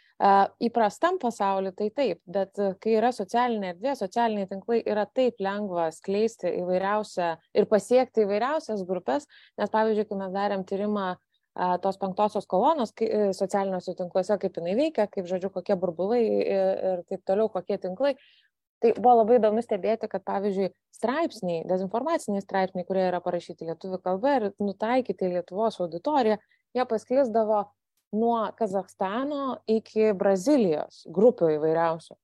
įprastam pasauliu tai taip, bet kai yra socialinė erdvė, socialiniai tinklai yra taip lengva skleisti įvairiausią ir pasiekti įvairiausias grupės, nes pavyzdžiui, kai mes darėm tyrimą uh, tos penktosios kolonos kai, uh, socialiniuose tinkluose, kaip jinai veikia, kaip, žodžiu, kokie burbulai ir, ir taip toliau, kokie tinklai, tai buvo labai įdomu stebėti kad pavyzdžiui straipsniai dezinformaciniai straipsniai kurie yra parašyti lietuvių kalba ir nutaikyti lietuvos auditoriją jie pasklisdavo nuo kazachstano iki brazilijos grupių įvairiausių.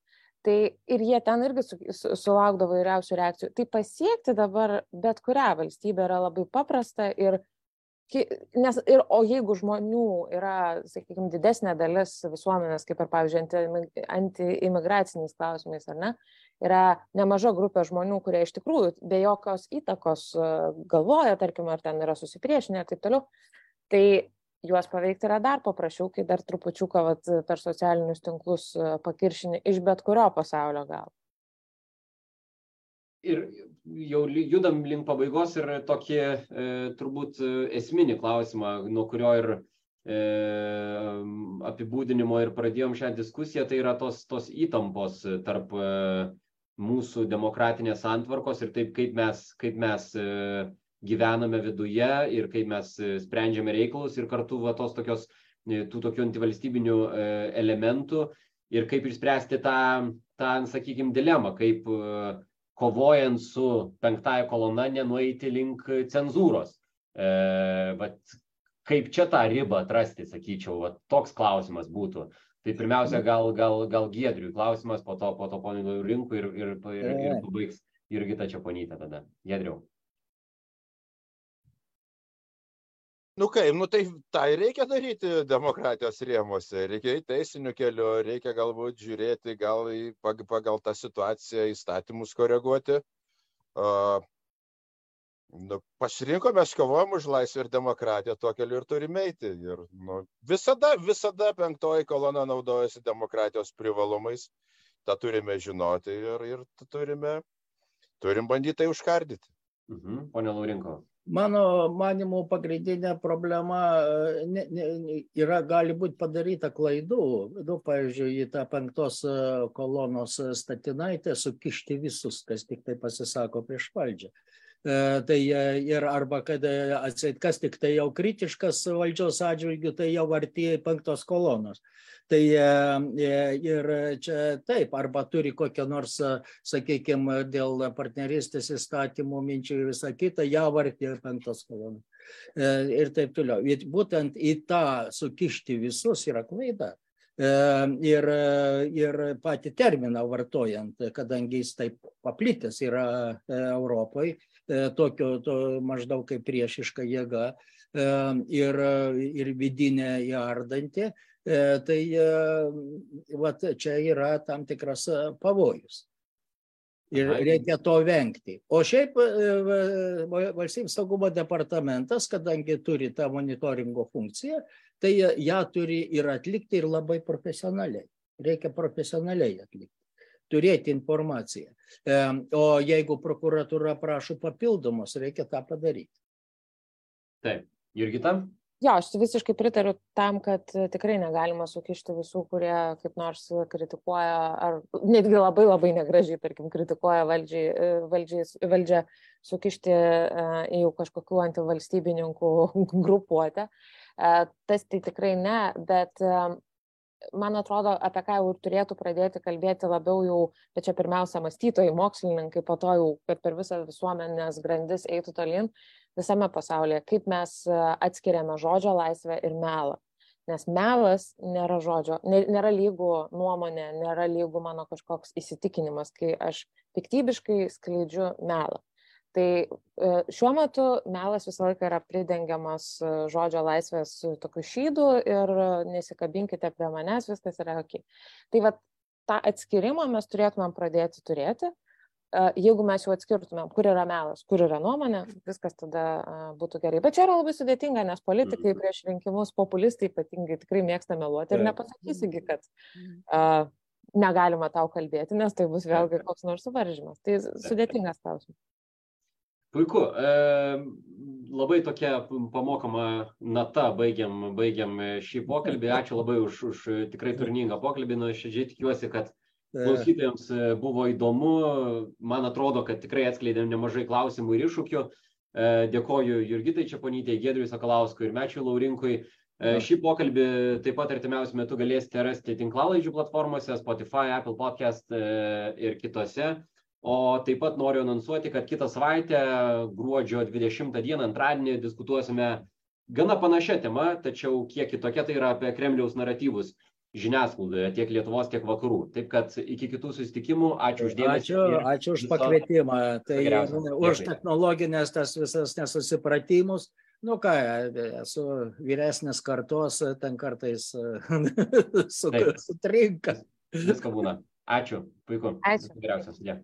Tai ir jie ten irgi su, su, sulaukdavo įvairiausių reakcijų. Tai pasiekti dabar bet kurią valstybę yra labai paprasta ir nes ir o jeigu žmonių yra sakykim didesnė dalis visuomenės kaip ir pavyzdžiui anti antiimigraciniais klausimais ar ne yra nemaža grupė žmonių kurie iš tikrųjų be jokios įtakos e, galvoja tarkim ar ten yra susipriešinę ir taip toliau tai juos paveikti yra dar paprasčiau kai dar trupučiuką vat per socialinius tinklus e, pakiršini iš bet kurio pasaulio galo ir jau judam link pabaigos ir tokį e, turbūt e, esminį klausimą, nuo kurio ir e, apibūdinimo ir pradėjom šią diskusiją, tai yra tos, tos įtampos tarp e, mūsų demokratinės santvarkos ir taip, kaip mes, kaip mes e, gyvename viduje ir kaip mes e, sprendžiame reikalus ir kartu va, tos tokios, e, tų tokių antivalstybinių e, elementų ir kaip išspręsti tą, tą sakykime, dilemą, kaip kovojant su penktąja kolona nenueiti link cenzūros. E, vat, kaip čia tą ribą atrasti, sakyčiau, vat, toks klausimas būtų. Tai pirmiausia, gal, gal, gal Giedriui klausimas, po to, po to ponui Rinkui ir, ir, ir, ir pabaigs Jurgita Čiaponytė tada. Giedriau. Nu kaip, nu tai tą ir reikia daryti demokratijos rėmose. Reikia į teisinių kelių, reikia galbūt žiūrėti gal į, pagal tą situaciją įstatymus koreguoti. Uh, nu, pasirinkome, mes kovojom už laisvę ir demokratiją, tuo keliu ir turime eiti. Ir, nu, visada, visada penktoji kolona naudojasi demokratijos privalumais, tą turime žinoti ir, ir turime, turim bandyti tai užkardyti. Mhm. Pone Laurinko mano manymu pagrindinė problema e, ne, ne, yra gali būti padaryta klaidų. Nu, pavyzdžiui, į tą penktos e, kolonos statinaitę sukišti visus, kas tik tai pasisako prieš valdžią. E, tai ir arba kad atseit kas tik tai jau kritiškas valdžios atžvilgių, tai jau artėja penktos kolonos. Tai ir čia taip, arba turi kokią nors, sakykime, dėl partneristės įstatymų minčių ir visą kitą, jau artėja penktos kolonos. Ir taip toliau. Ir būtent į tą sukišti visus yra klaida. Ir, ir patį terminą vartojant, kadangi jis taip paplitęs yra Europoje, E, tokio to maždaug kaip priešiška jėga e, ir, ir vidinė įardanti, e, tai vat, čia yra tam tikras pavojus. Ir reikia to vengti. O šiaip valstybės saugumo departamentas, kadangi turi tą monitoringo funkciją, tai ją turi ir atlikti ir labai profesionaliai. Reikia profesionaliai atlikti turėti informaciją. O jeigu prokuratūra prašo papildomos, reikia tą padaryti. Taip. Jurgita? Jo, aš visiškai pritariu tam, kad tikrai negalima sukišti visų, kurie kaip nors kritikuoja, ar netgi labai labai negražiai, tarkim, kritikuoja valdžiai, valdžiai, valdžią sukišti į jau kažkokių antivalstybininkų grupuotę. Tas tai tikrai ne, bet man atrodo, apie ką jau turėtų pradėti kalbėti labiau jau, bet čia pirmiausia mąstytojai, mokslininkai, po to jau, kad per visą visuomenės grandis eitų tolin visame pasaulyje, kaip mes e, atskiriame žodžio laisvę ir melą. Nes melas nėra žodžio, nėra lygų nuomonė, nėra lygų mano kažkoks įsitikinimas, kai aš piktybiškai skleidžiu melą tai e, šiuo metu melas visą laiką yra pridengiamas e, žodžio laisvės tokiu šydu ir nesikabinkite prie manęs, viskas yra ok. Tai va tą atskirimą mes turėtumėm pradėti turėti. Jeigu mes jau atskirtumėm, kur yra melas, kur yra nuomonė, viskas tada būtų gerai. Bet čia yra labai sudėtinga, nes politikai mhm. prieš rinkimus, populistai ypatingai tikrai mėgsta meluoti ir nepasakysi, kad uh, negalima tau kalbėti, nes tai bus vėlgi koks nors suvaržymas. Tai sudėtingas klausimas. Puiku. E, labai tokia pamokama nata baigiam, baigiam šį pokalbį. Ačiū labai už, už tikrai turningą pokalbį. Nu, šiandien tikiuosi, kad klausytojams e, buvo įdomu. Man atrodo, kad tikrai atskleidėm nemažai klausimų ir iššūkių. E, dėkoju Jurgitai Čiaponytei, Gedriui Sakalauskui ir Mečiui Laurinkui. E, šį pokalbį taip pat artimiausiu metu galėsite rasti tinklalaidžių platformose Spotify, Apple Podcast ir kitose. O taip pat noriu anonsuoti, kad kitą savaitę, gruodžio 20 dieną, antradienį, diskutuosime gana panašią temą, tačiau kiek kitokia tai yra apie Kremliaus naratyvus žiniasklaidoje tiek Lietuvos, tiek vakarų. Taip kad iki kitų susitikimų, ačiū uždėmesį. Ačiū, ačiū už pakvietimą. Tai už technologinės tas visas nesusipratimus. Nu ką, esu vyresnės kartos, ten kartais su, sutrinka. Viską būna. Ačiū, puiku. Ačiū. Geriausias. Yeah.